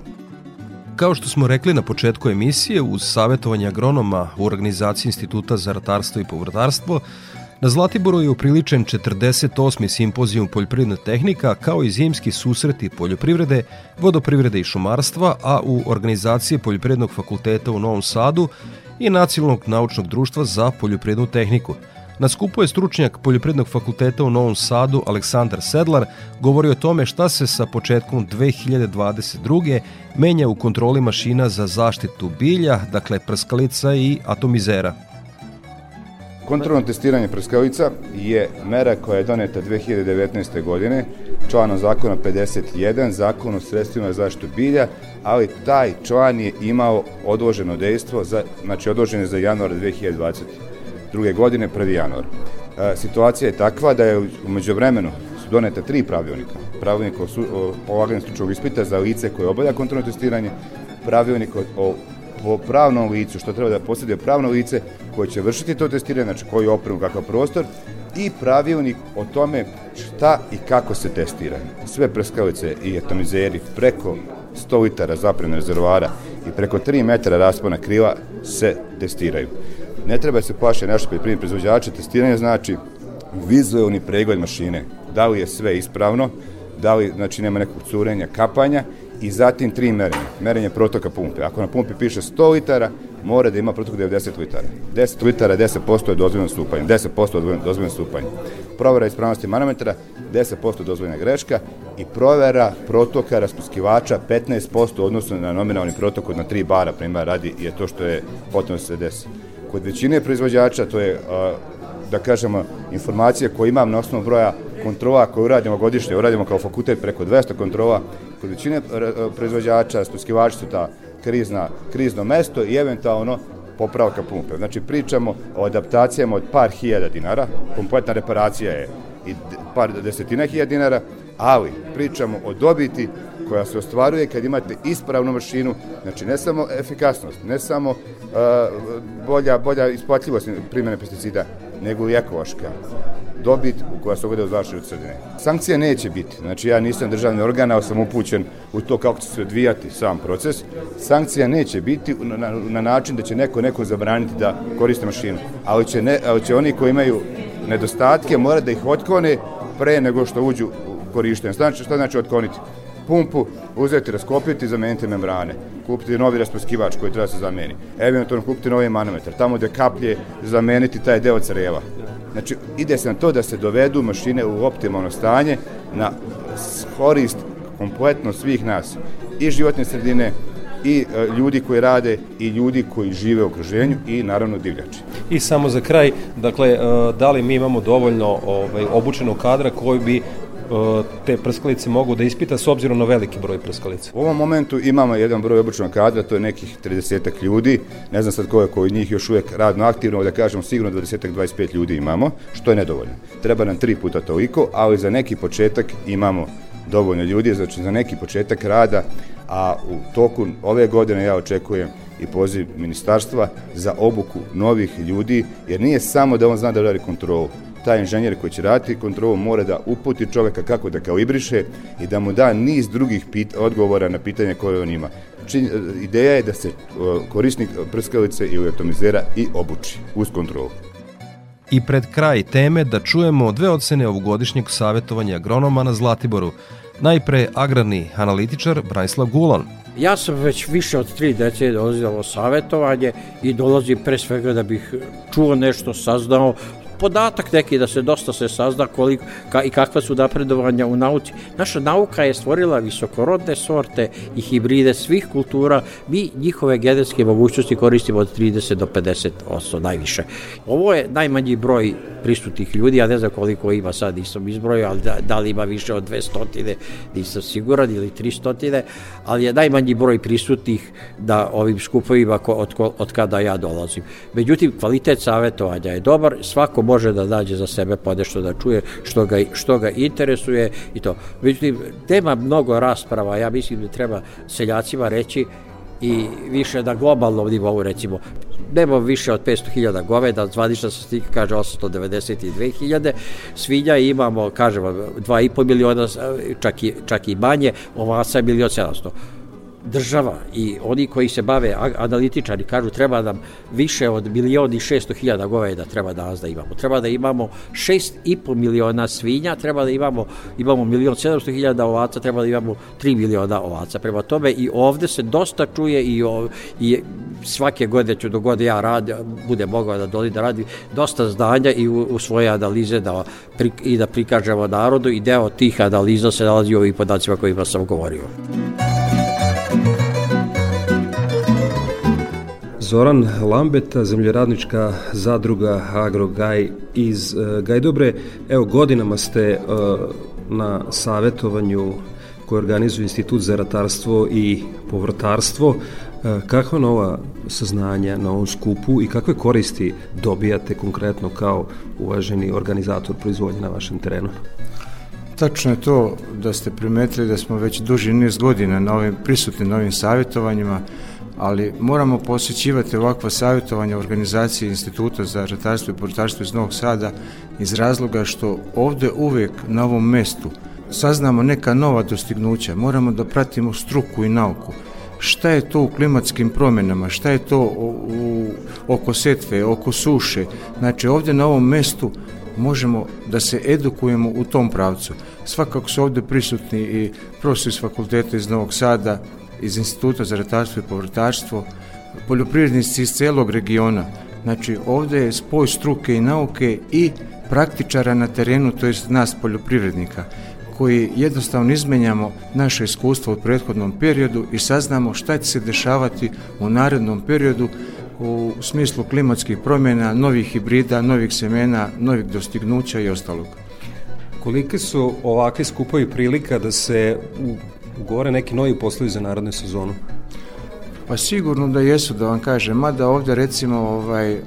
S2: Kao što smo rekli na početku emisije, uz savjetovanje agronoma u organizaciji Instituta za ratarstvo i povrtarstvo, Na Zlatiboru je upriličen 48. simpozijum poljoprivredna tehnika kao i zimski susreti poljoprivrede, vodoprivrede i šumarstva, a u organizaciji Poljoprivrednog fakulteta u Novom Sadu i Nacionalnog naučnog društva za poljoprivrednu tehniku. Na skupu je stručnjak Poljoprivrednog fakulteta u Novom Sadu Aleksandar Sedlar govori o tome šta se sa početkom 2022. menja u kontroli mašina za zaštitu bilja, dakle prskalica i atomizera.
S14: Kontrolno testiranje prskavica je mera koja je doneta 2019. godine, članom zakona 51, zakon o sredstvima za zaštitu bilja, ali taj član je imao odloženo dejstvo, za, znači odložen je za januar 2022. godine, 1. januar. E, situacija je takva da je umeđu vremenu su doneta tri pravilnika. Pravilnik o, su, o polaganju stručnog ispita za lice koje obavlja kontrolno testiranje, pravilnik o, o po pravnom licu, što treba da posjeduje pravno lice koje će vršiti to testiranje, znači koji opremu, kakav prostor, i pravilnik o tome šta i kako se testira. Sve prskalice i atomizeri preko 100 litara zapremne rezervoara i preko 3 metara raspona krila se testiraju. Ne treba se plaše naši poljoprivredni proizvođači, testiranje znači vizualni pregled mašine, da li je sve ispravno, da li znači nema nekog curenja, kapanja i zatim tri merenja. Merenje protoka pumpe. Ako na pumpi piše 100 litara, mora da ima protok 90 litara. 10 litara, 10% je dozvoljeno stupanje. 10% je dozvoljeno stupanje. Provera ispravnosti manometra, 10% dozvoljena greška i provera protoka raspuskivača 15% odnosno na nominalni protok od na 3 bara, primjer radi, je to što je potrebno da se desi. Kod većine proizvođača to je da kažemo, informacije koje imam na osnovu broja kontrola koje uradimo godišnje, uradimo kao fakultet preko 200 kontrola, kod većine proizvođača, stuskivači su ta krizna, krizno mesto i eventualno popravka pumpe. Znači pričamo o adaptacijama od par hiljada dinara, kompletna reparacija je i par desetina hiljada dinara, ali pričamo o dobiti koja se ostvaruje kad imate ispravnu mašinu, znači ne samo efikasnost, ne samo uh, bolja, bolja isplatljivost primjene pesticida, nego i ekološka dobit koja se ugode u zaštiti od sredine. Sankcija neće biti, znači ja nisam državni organ, ali sam upućen u to kako će se odvijati sam proces. Sankcija neće biti na, na način da će neko neko zabraniti da koriste mašinu, ali će, ne, ali će oni koji imaju nedostatke mora da ih otklone pre nego što uđu u korištenje. Znači, šta znači otkloniti? Pumpu, uzeti, raskopiti i zameniti membrane. Kupiti novi raspraskivač koji treba da se zameni. Eventualno kupiti novi manometar. Tamo gde kaplje zameniti taj deo creva. Znači, ide se na to da se dovedu mašine u optimalno stanje na korist kompletno svih nas. I životne sredine, i e, ljudi koji rade i ljudi koji žive u okruženju i naravno divljači.
S2: I samo za kraj, dakle, e, da li mi imamo dovoljno ovaj, obučenog kadra koji bi te prskalice mogu da ispita s obzirom na veliki broj prskalica?
S14: U ovom momentu imamo jedan broj obučenog kadra, to je nekih 30 ljudi, ne znam sad koliko od njih još uvek radno aktivno, da kažemo sigurno 20-25 ljudi imamo, što je nedovoljno. Treba nam tri puta toliko, ali za neki početak imamo dovoljno ljudi, znači za neki početak rada, a u toku ove godine ja očekujem i poziv ministarstva za obuku novih ljudi, jer nije samo da on zna da radi kontrolu, taj inženjer koji će raditi kontrolu mora da uputi čoveka kako da kalibriše i da mu da niz drugih pit, odgovora na pitanje koje on ima. Čin, ideja je da se korisnik prskalice i atomizera i obuči uz kontrolu.
S2: I pred kraj teme da čujemo dve ocene ovogodišnjeg savjetovanja agronoma na Zlatiboru. Najpre agrarni analitičar Branislav Gulon.
S15: Ja sam već više od tri decenije dolazio savjetovanje i dolazim pre svega da bih čuo nešto, saznao, podatak neki da se dosta se sazna koliko ka, i kakva su napredovanja u nauci. Naša nauka je stvorila visokorodne sorte i hibride svih kultura. Mi njihove genetske mogućnosti koristimo od 30 do 50 oso najviše. Ovo je najmanji broj prisutnih ljudi, ja ne znam koliko ima sad, nisam izbrojio, ali da, da li ima više od 200, nisam siguran, ili 300, ali je najmanji broj prisutnih da ovim skupovima od, od kada ja dolazim. Međutim, kvalitet savjetovanja je dobar, svako može da dađe za sebe podešto da čuje što ga, što ga interesuje i to. Međutim, tema mnogo rasprava, ja mislim da treba seljacima reći i više na globalnom nivou recimo. Nema više od 500.000 goveda, zvanična statistika kaže 892.000, svinja imamo, kažemo, 2,5 miliona, čak i, čak i manje, ovaca je milion 700 država i oni koji se bave analitičari kažu treba nam više od milion i šesto hiljada goveda treba da nas da imamo. Treba da imamo šest i po miliona svinja, treba da imamo, imamo milion sedamsto hiljada ovaca, treba da imamo tri miliona ovaca. Prema tome i ovde se dosta čuje i, o, i svake godine ću godine ja radi, bude mogao da doli da radi dosta zdanja i u, u svoje analize da, pri, i da prikažemo narodu i deo tih analiza se nalazi u ovih podacima kojima sam govorio.
S2: Zoran Lambeta, zemljoradnička zadruga Agrogaj iz uh, Gajdobre. Evo, godinama ste uh, na savetovanju koje organizuje Institut za ratarstvo i povrtarstvo. Uh, kakva nova saznanja na ovom skupu i kakve koristi dobijate konkretno kao uvaženi organizator proizvodnje na vašem terenu?
S16: Tačno je to da ste primetili da smo već duži niz godina na ovim, prisutni na ovim savjetovanjima ali moramo posjećivati ovakva savjetovanja organizacije Instituta za ratarstvo i portarstvo iz Novog Sada iz razloga što ovde uvek na ovom mestu saznamo neka nova dostignuća, moramo da pratimo struku i nauku. Šta je to u klimatskim promjenama, šta je to u, oko setve, oko suše. Znači ovde na ovom mestu možemo da se edukujemo u tom pravcu. Svakako su ovde prisutni i profesori iz fakulteta iz Novog Sada, iz Instituta za ratarstvo i povrtarstvo, poljoprivrednici iz celog regiona. Znači, ovde je spoj struke i nauke i praktičara na terenu, to jest nas poljoprivrednika koji jednostavno izmenjamo naše iskustvo u prethodnom periodu i saznamo šta će se dešavati u narednom periodu u smislu klimatskih promjena, novih hibrida, novih semena, novih dostignuća i ostalog.
S2: Kolike su ovakve skupovi prilika da se ugovore neki novi poslovi za narodnu sezonu?
S16: Pa sigurno da jesu, da vam kažem, mada ovde recimo ovaj,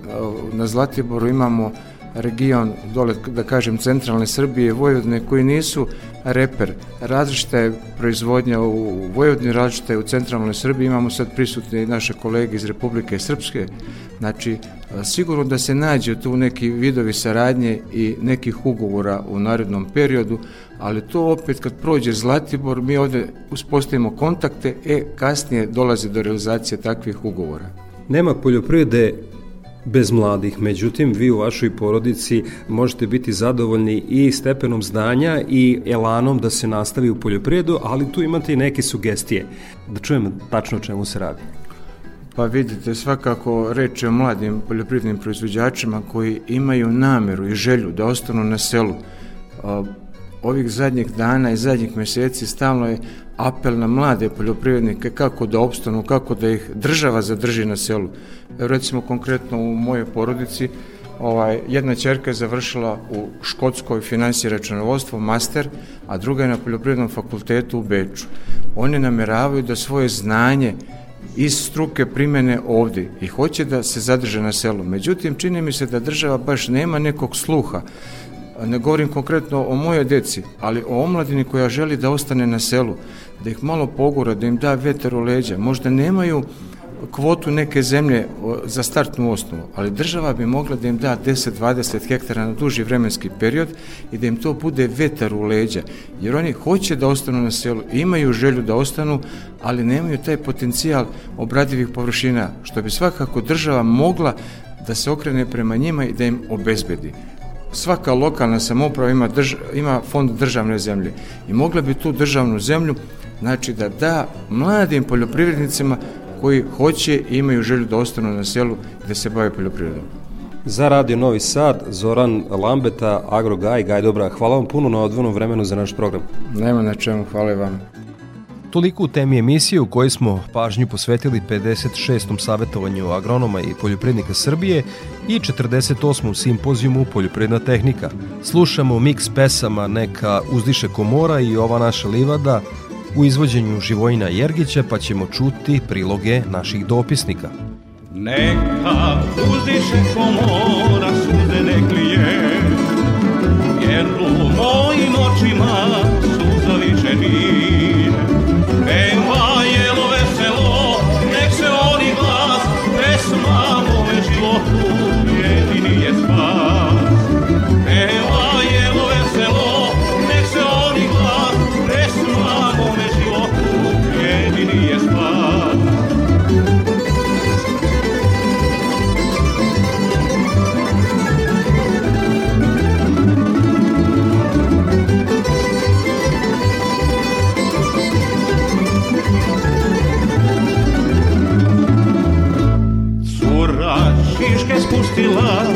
S16: na Zlatiboru imamo region dole, da kažem, centralne Srbije, Vojvodine, koji nisu reper. Različita je proizvodnja u Vojvodini, različita je u centralnoj Srbiji. Imamo sad prisutne naše kolege iz Republike Srpske. Znači, sigurno da se nađe tu neki vidovi saradnje i nekih ugovora u narednom periodu, ali to opet kad prođe Zlatibor, mi ovde uspostavimo kontakte, e, kasnije dolazi do realizacije takvih ugovora.
S2: Nema poljoprivrede bez mladih. Međutim, vi u vašoj porodici možete biti zadovoljni i stepenom znanja i elanom da se nastavi u poljoprivredu, ali tu imate i neke sugestije. Da čujem tačno o čemu se radi.
S16: Pa vidite, svakako reč je o mladim poljoprivrednim proizvođačima koji imaju nameru i želju da ostanu na selu. Ovih zadnjih dana i zadnjih meseci stalno je apel na mlade poljoprivrednike kako da opstanu, kako da ih država zadrži na selu. Recimo konkretno u mojoj porodici ovaj, jedna čerka je završila u Škotskoj finansiji računovodstvo, master, a druga je na poljoprivrednom fakultetu u Beču. Oni nameravaju da svoje znanje iz struke primene ovde i hoće da se zadrže na selu. Međutim, čini mi se da država baš nema nekog sluha ne govorim konkretno o moje deci, ali o omladini koja želi da ostane na selu, da ih malo pogura, da im da veter u leđa. Možda nemaju kvotu neke zemlje za startnu osnovu, ali država bi mogla da im da 10-20 hektara na duži vremenski period i da im to bude vetar u leđa, jer oni hoće da ostanu na selu, imaju želju da ostanu, ali nemaju taj potencijal obradivih površina, što bi svakako država mogla da se okrene prema njima i da im obezbedi svaka lokalna samouprava ima, drž, ima fond državne zemlje i mogla bi tu državnu zemlju znači da da mladim poljoprivrednicima koji hoće i imaju želju da ostanu na selu da se bave poljoprivredom.
S2: Za Radio Novi Sad, Zoran Lambeta, Agro Gaj, Gaj Dobra, hvala vam puno na odvojenom vremenu za naš program.
S16: Nema na čemu, hvala vam.
S2: Toliko u temi emisije u kojoj smo pažnju posvetili 56. savjetovanju agronoma i poljoprivrednika Srbije i 48. simpozijumu Poljoprivredna tehnika. Slušamo miks pesama Neka uzdiše komora i ova naša livada u izvođenju Živojina Jergića pa ćemo čuti priloge naših dopisnika.
S3: Neka uzdiše komora suze nek lije Jer u mojim očima Pilar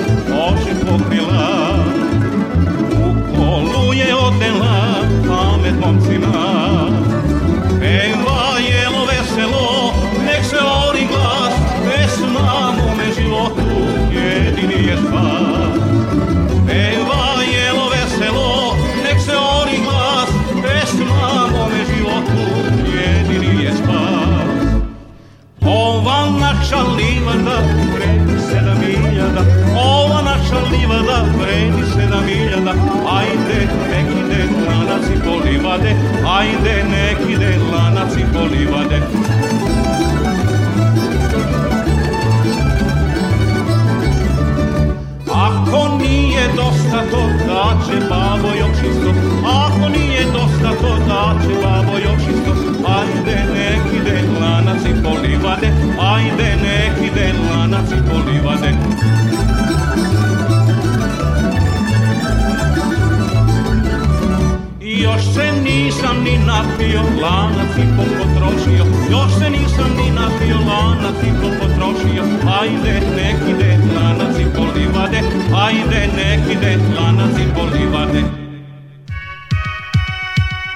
S3: ni napio, lanac i po potrošio, još se nisam ni napio, lanac i po potrošio, ajde nek ide lanac i po livade, ajde nek ide lanac i po livade.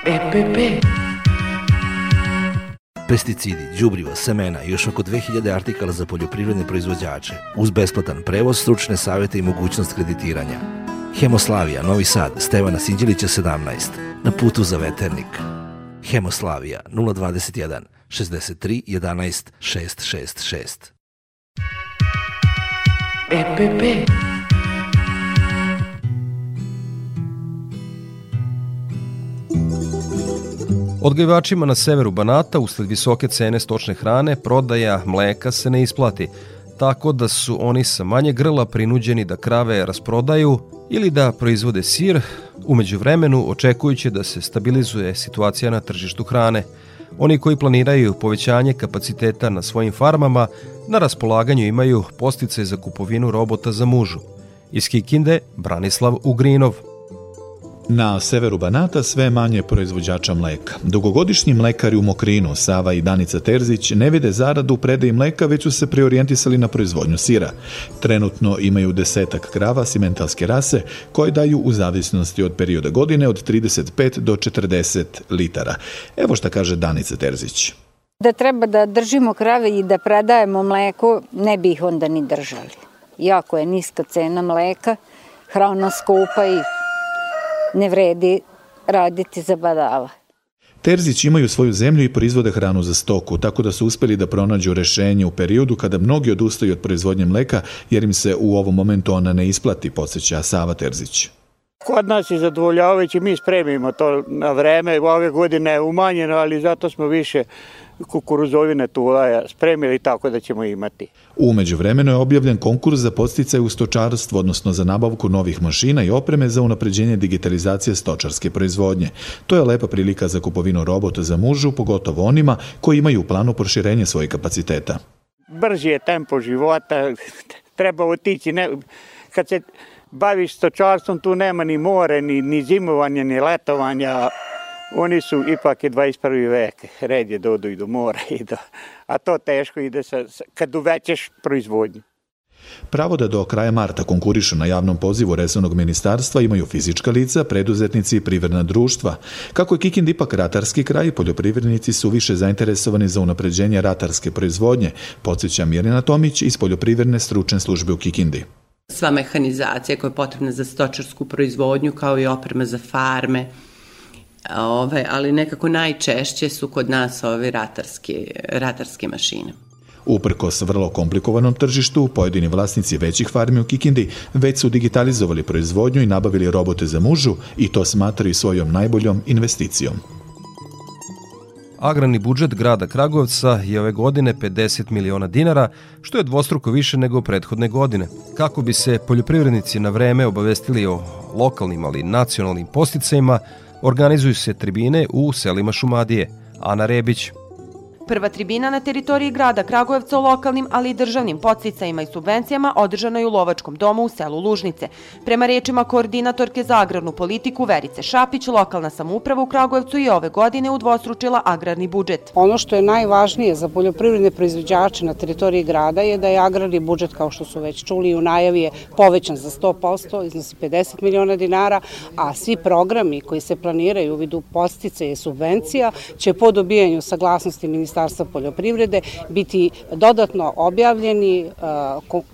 S1: EPP
S9: pesticidi, đubriva, semena i još oko 2000 artikala za poljoprivredne proizvođače, uz besplatan prevoz, stručne savete i mogućnost kreditiranja. Hemoslavija, Novi Sad, Stevana Sinđilića 17, na putu za veternik. Hemoslavija 021 63 11 666.
S1: EPP
S2: Odgajivačima na severu Banata usled visoke cene stočne hrane prodaja mleka se ne isplati, tako da su oni sa manje grla prinuđeni da krave rasprodaju ili da proizvode sir, umeđu vremenu očekujući da se stabilizuje situacija na tržištu hrane. Oni koji planiraju povećanje kapaciteta na svojim farmama na raspolaganju imaju postice za kupovinu robota za mužu. Iz Kikinde, Branislav Ugrinov.
S17: Na severu Banata sve manje proizvođača mleka. Dugogodišnji mlekari u Mokrinu, Sava i Danica Terzić, ne vide zaradu u predaji mleka, već su se preorijentisali na proizvodnju sira. Trenutno imaju desetak krava simentalske rase, koje daju u zavisnosti od perioda godine od 35 do 40 litara. Evo šta kaže Danica Terzić.
S18: Da treba da držimo krave i da predajemo mleko, ne bi ih onda ni držali. Jako je niska cena mleka, hrana skupa i ne vredi raditi za badala.
S17: Terzić imaju svoju zemlju i proizvode hranu za stoku, tako da su uspeli da pronađu rešenje u periodu kada mnogi odustaju od proizvodnje mleka, jer im se u ovom momentu ona ne isplati, podsjeća Sava Terzić.
S19: Kod nas je zadovoljavajući, mi spremimo to na vreme, ove godine je umanjeno, ali zato smo više kukuruzovine tulaja spremili tako da ćemo imati.
S17: Umeđu vremenu je objavljen konkurs za posticaj u stočarstvu, odnosno za nabavku novih mašina i opreme za unapređenje digitalizacije stočarske proizvodnje. To je lepa prilika za kupovinu robota za mužu, pogotovo onima koji imaju u planu proširenje svojih kapaciteta.
S19: Brži je tempo života, treba otići, ne, kad se baviš stočarstvom, tu nema ni more, ni, ni zimovanja, ni letovanja, oni su ipak je 21. vek, red je da odu i do mora, i do, a to teško ide sa, kad uvećeš proizvodnju.
S17: Pravo da do kraja marta konkurišu na javnom pozivu resornog ministarstva imaju fizička lica, preduzetnici i privredna društva. Kako je Kikind ipak ratarski kraj, poljoprivrednici su više zainteresovani za unapređenje ratarske proizvodnje, podsjeća Mirjana Tomić iz poljoprivredne stručne službe u Kikindi.
S20: Sva mehanizacija koja je potrebna za stočarsku proizvodnju, kao i oprema za farme, ove, ali nekako najčešće su kod nas ove ratarske, ratarske mašine.
S17: Uprkos vrlo komplikovanom tržištu, pojedini vlasnici većih farmi u Kikindi već su digitalizovali proizvodnju i nabavili robote za mužu i to smatraju svojom najboljom investicijom.
S2: Agrarni budžet grada Kragujevca je ove godine 50 miliona dinara, što je dvostruko više nego prethodne godine. Kako bi se poljoprivrednici na vreme obavestili o lokalnim, ali nacionalnim posticajima, organizuju se tribine u selima Šumadije. Ana Rebić,
S21: Prva tribina na teritoriji grada Kragujevca o lokalnim, ali i državnim podsticajima i subvencijama održana je u Lovačkom domu u selu Lužnice. Prema rečima koordinatorke za agrarnu politiku Verice Šapić, lokalna samouprava u Kragujevcu je ove godine udvostručila agrarni budžet.
S22: Ono što je najvažnije za poljoprivredne proizvođače na teritoriji grada je da je agrarni budžet, kao što su već čuli u najavi, je povećan za 100%, iznosi 50 miliona dinara, a svi programi koji se planiraju u vidu postice i subvencija će po dobijanju saglasnosti ministarstva Ministarstva poljoprivrede biti dodatno objavljeni e,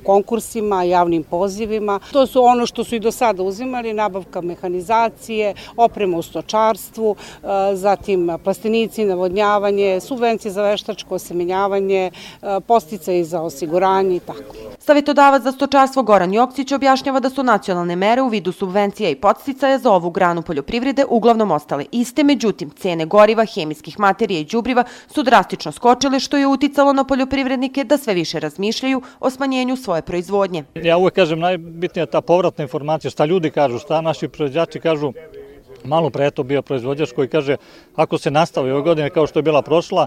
S22: konkursima, javnim pozivima. To su ono što su i do sada uzimali, nabavka mehanizacije, oprema u stočarstvu, e, zatim plastenici, navodnjavanje, subvencije za veštačko osemenjavanje, e, postice za osiguranje i tako.
S21: Savjetodavac za stočarstvo Goran Joksić objašnjava da su nacionalne mere u vidu subvencija i podsticaja za ovu granu poljoprivrede uglavnom ostale iste, međutim, cene goriva, hemijskih materija i đubriva su drastično skočile, što je uticalo na poljoprivrednike da sve više razmišljaju o smanjenju svoje proizvodnje.
S23: Ja uvek kažem, najbitnija ta povratna informacija, šta ljudi kažu, šta naši proizvođači kažu, malo pre to bio proizvođač koji kaže ako se nastavi ove godine kao što je bila prošla,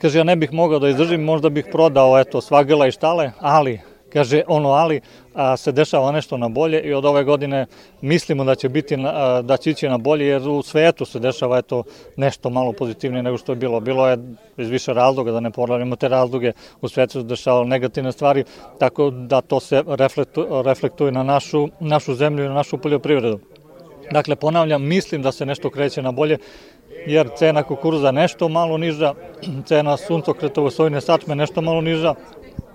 S23: kaže ja ne bih mogao da izdržim, možda bih prodao eto svagela i štale, ali kaže ono ali a, se dešava nešto na bolje i od ove godine mislimo da će biti na, da će ići na bolje jer u svetu se dešava eto nešto malo pozitivnije nego što je bilo. Bilo je iz više razloga da ne ponavljamo te razloge u svetu se dešavalo negativne stvari tako da to se reflektu, reflektuje na našu našu zemlju i na našu poljoprivredu. Dakle, ponavljam, mislim da se nešto kreće na bolje, jer cena kukuruza nešto malo niža, cena suncokretovo sojne sačme nešto malo niža,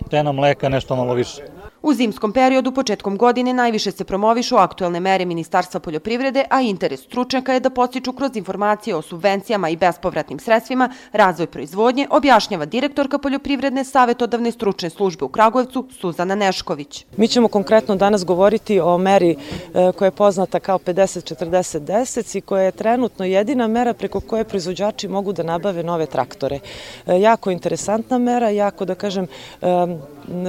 S23: cena mleka nešto malo više.
S21: U zimskom periodu početkom godine najviše se promovišu aktuelne mere Ministarstva poljoprivrede, a interes stručnjaka je da postiču kroz informacije o subvencijama i bespovratnim sredstvima razvoj proizvodnje, objašnjava direktorka poljoprivredne savetodavne stručne službe u Kragujevcu Suzana Nešković.
S24: Mi ćemo konkretno danas govoriti o meri e, koja je poznata kao 50-40-10 i koja je trenutno jedina mera preko koje proizvođači mogu da nabave nove traktore. E, jako interesantna mera, jako da kažem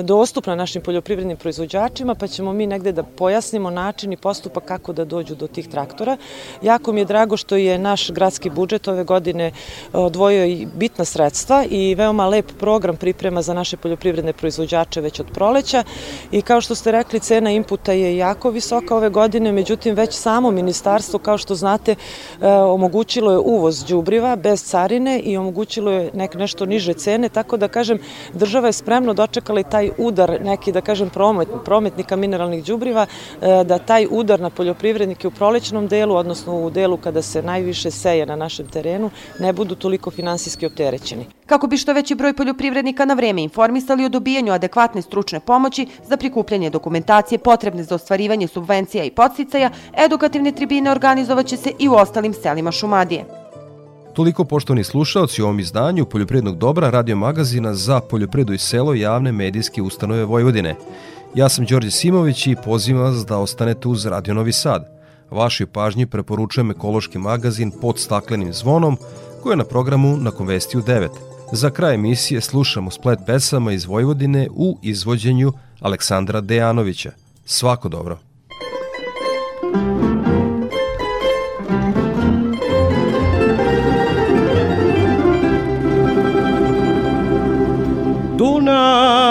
S24: dostupna našim poljoprivrednim proizvođačima, pa ćemo mi negde da pojasnimo način i postupak kako da dođu do tih traktora. Jako mi je drago što je naš gradski budžet ove godine e, odvojio i bitna sredstva i veoma lep program priprema za naše poljoprivredne proizvođače već od proleća i kao što ste rekli cena inputa je jako visoka ove godine, međutim već samo ministarstvo kao što znate e, omogućilo je uvoz đubriva bez carine i omogućilo je nek, nešto niže cene, tako da kažem država je spremno dočekala taj udar, neki da kažem promet, prometnika mineralnih đubriva, e, da taj udar na poljoprivrednike u prolećnom delu, odnosno u delu kada se najviše seje na našem terenu, ne budu toliko finansijski opterećeni.
S21: Kako bi što veći broj poljoprivrednika na vreme informisali o dobijanju adekvatne stručne pomoći za prikupljanje dokumentacije potrebne za ostvarivanje subvencija i podsticaja, edukativne tribine organizovaće se i u ostalim selima Šumadije.
S2: Toliko poštovani slušalci u ovom izdanju Poljoprivrednog dobra radio magazina za poljoprivredu i selo javne medijske ustanove Vojvodine. Ja sam Đorđe Simović i pozivam vas da ostanete uz Radio Novi Sad. Vašoj pažnji preporučujem ekološki magazin pod staklenim zvonom koji je na programu na Konvestiju 9. Za kraj emisije slušamo splet pesama iz Vojvodine u izvođenju Aleksandra Dejanovića. Svako dobro!
S25: Dona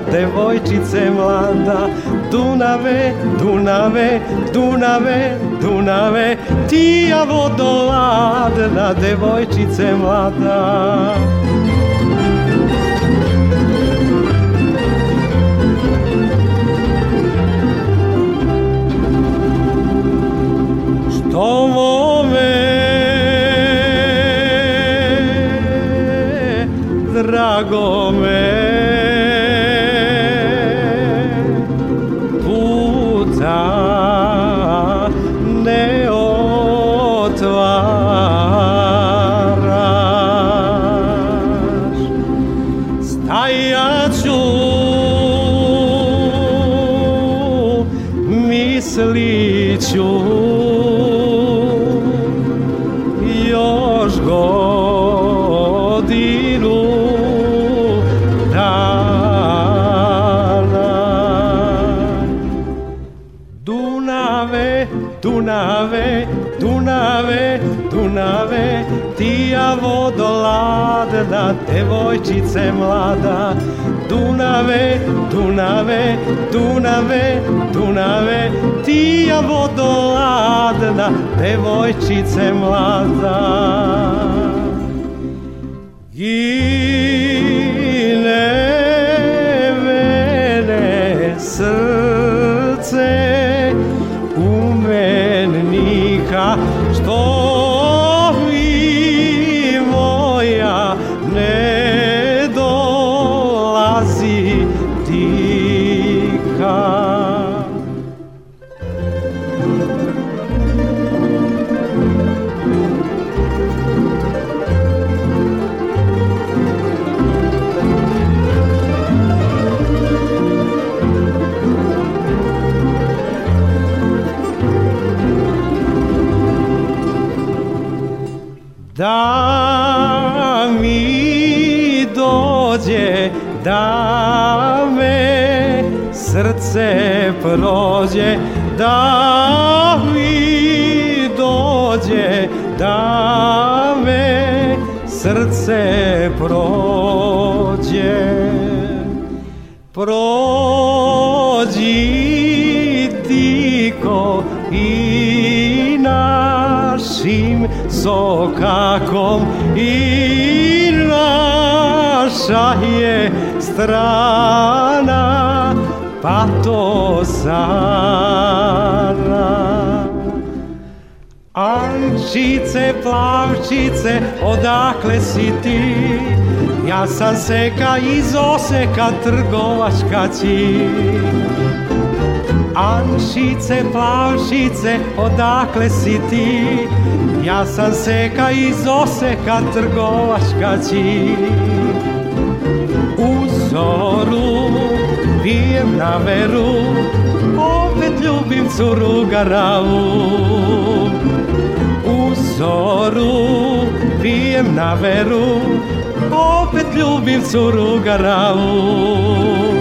S25: devojčice mlada. Dunave, Dunave, Dunave, Dunave Tija vodoladna, devojčice mlada. Što tija vodoladna, devojčice mlada. Dunave, Dunave, Dunave, Dunave, tija vodoladna, devojčice mlada. Da mi dođe da me srce prođe da mi dođe da me srce prođe. Prođi sokakom i naša je strana pa to sana Ančice, plavčice, odakle si ti? Ja sam seka iz Oseka, trgovačka ci. Ančice, plavčice, odakle si ti? Ja sam seka iz Oseka, trgovačka ci. U zoru, pijem na veru, opet ljubim curu garavu. U zoru, pijem na veru, opet ljubim curu garavu.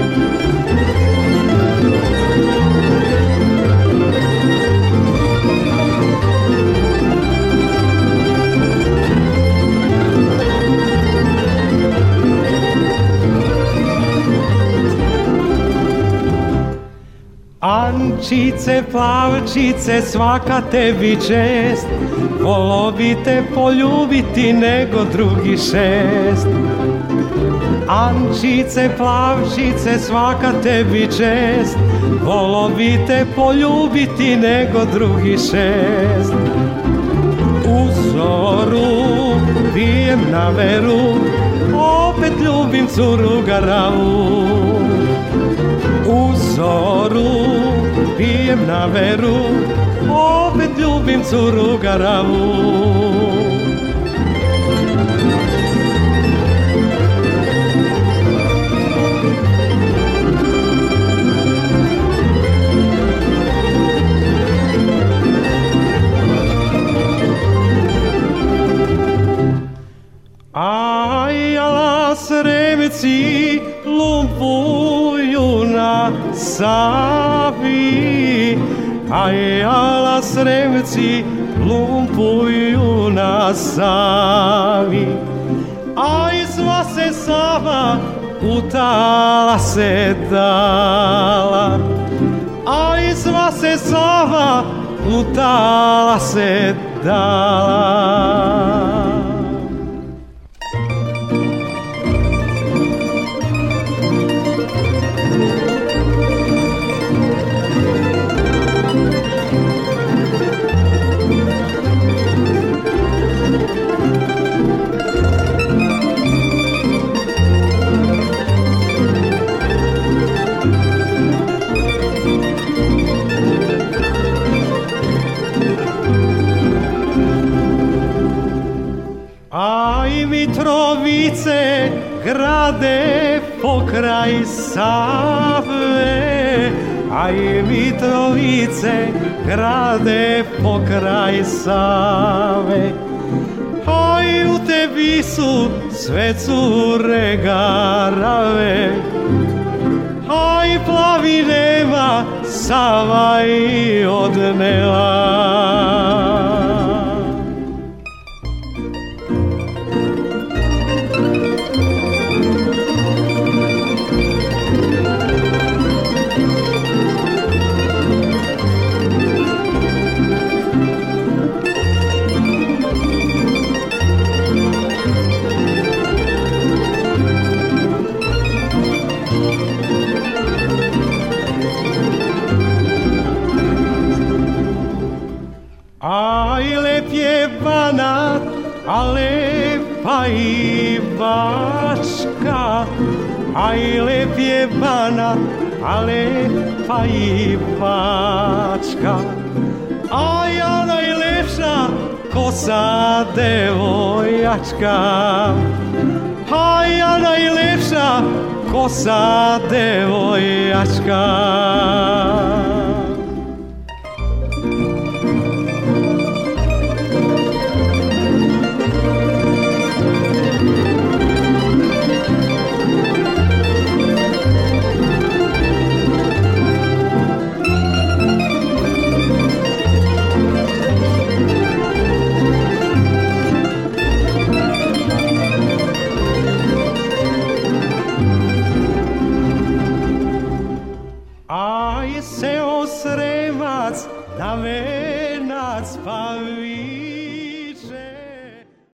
S25: Ančice, plavčice, svaka tebi čest. Volo bi te poljubiti nego drugi šest. Ančice, plavčice, svaka tebi čest. Volo bi te poljubiti nego drugi šest. U zoru pijem na veru Opet ljubim curu garavu. U zoru pijem na veru Opet ljubim curu garavu. Aj, ala sremci Savi Aj, ala sremci lumpuju na Savi Aj, sva se Sava utala se dala. Aj, sva se Sava utala se dala grade pokraj Save Aj Mitrovice grade pokraj Save. Aj u tebi su sve cure garave Aj plavi nema Sava i odnela i bačka. Aj, lep je banat, a lepa i bačka. Aj, a najlepša kosa devojačka. A najlepša kosa devojačka.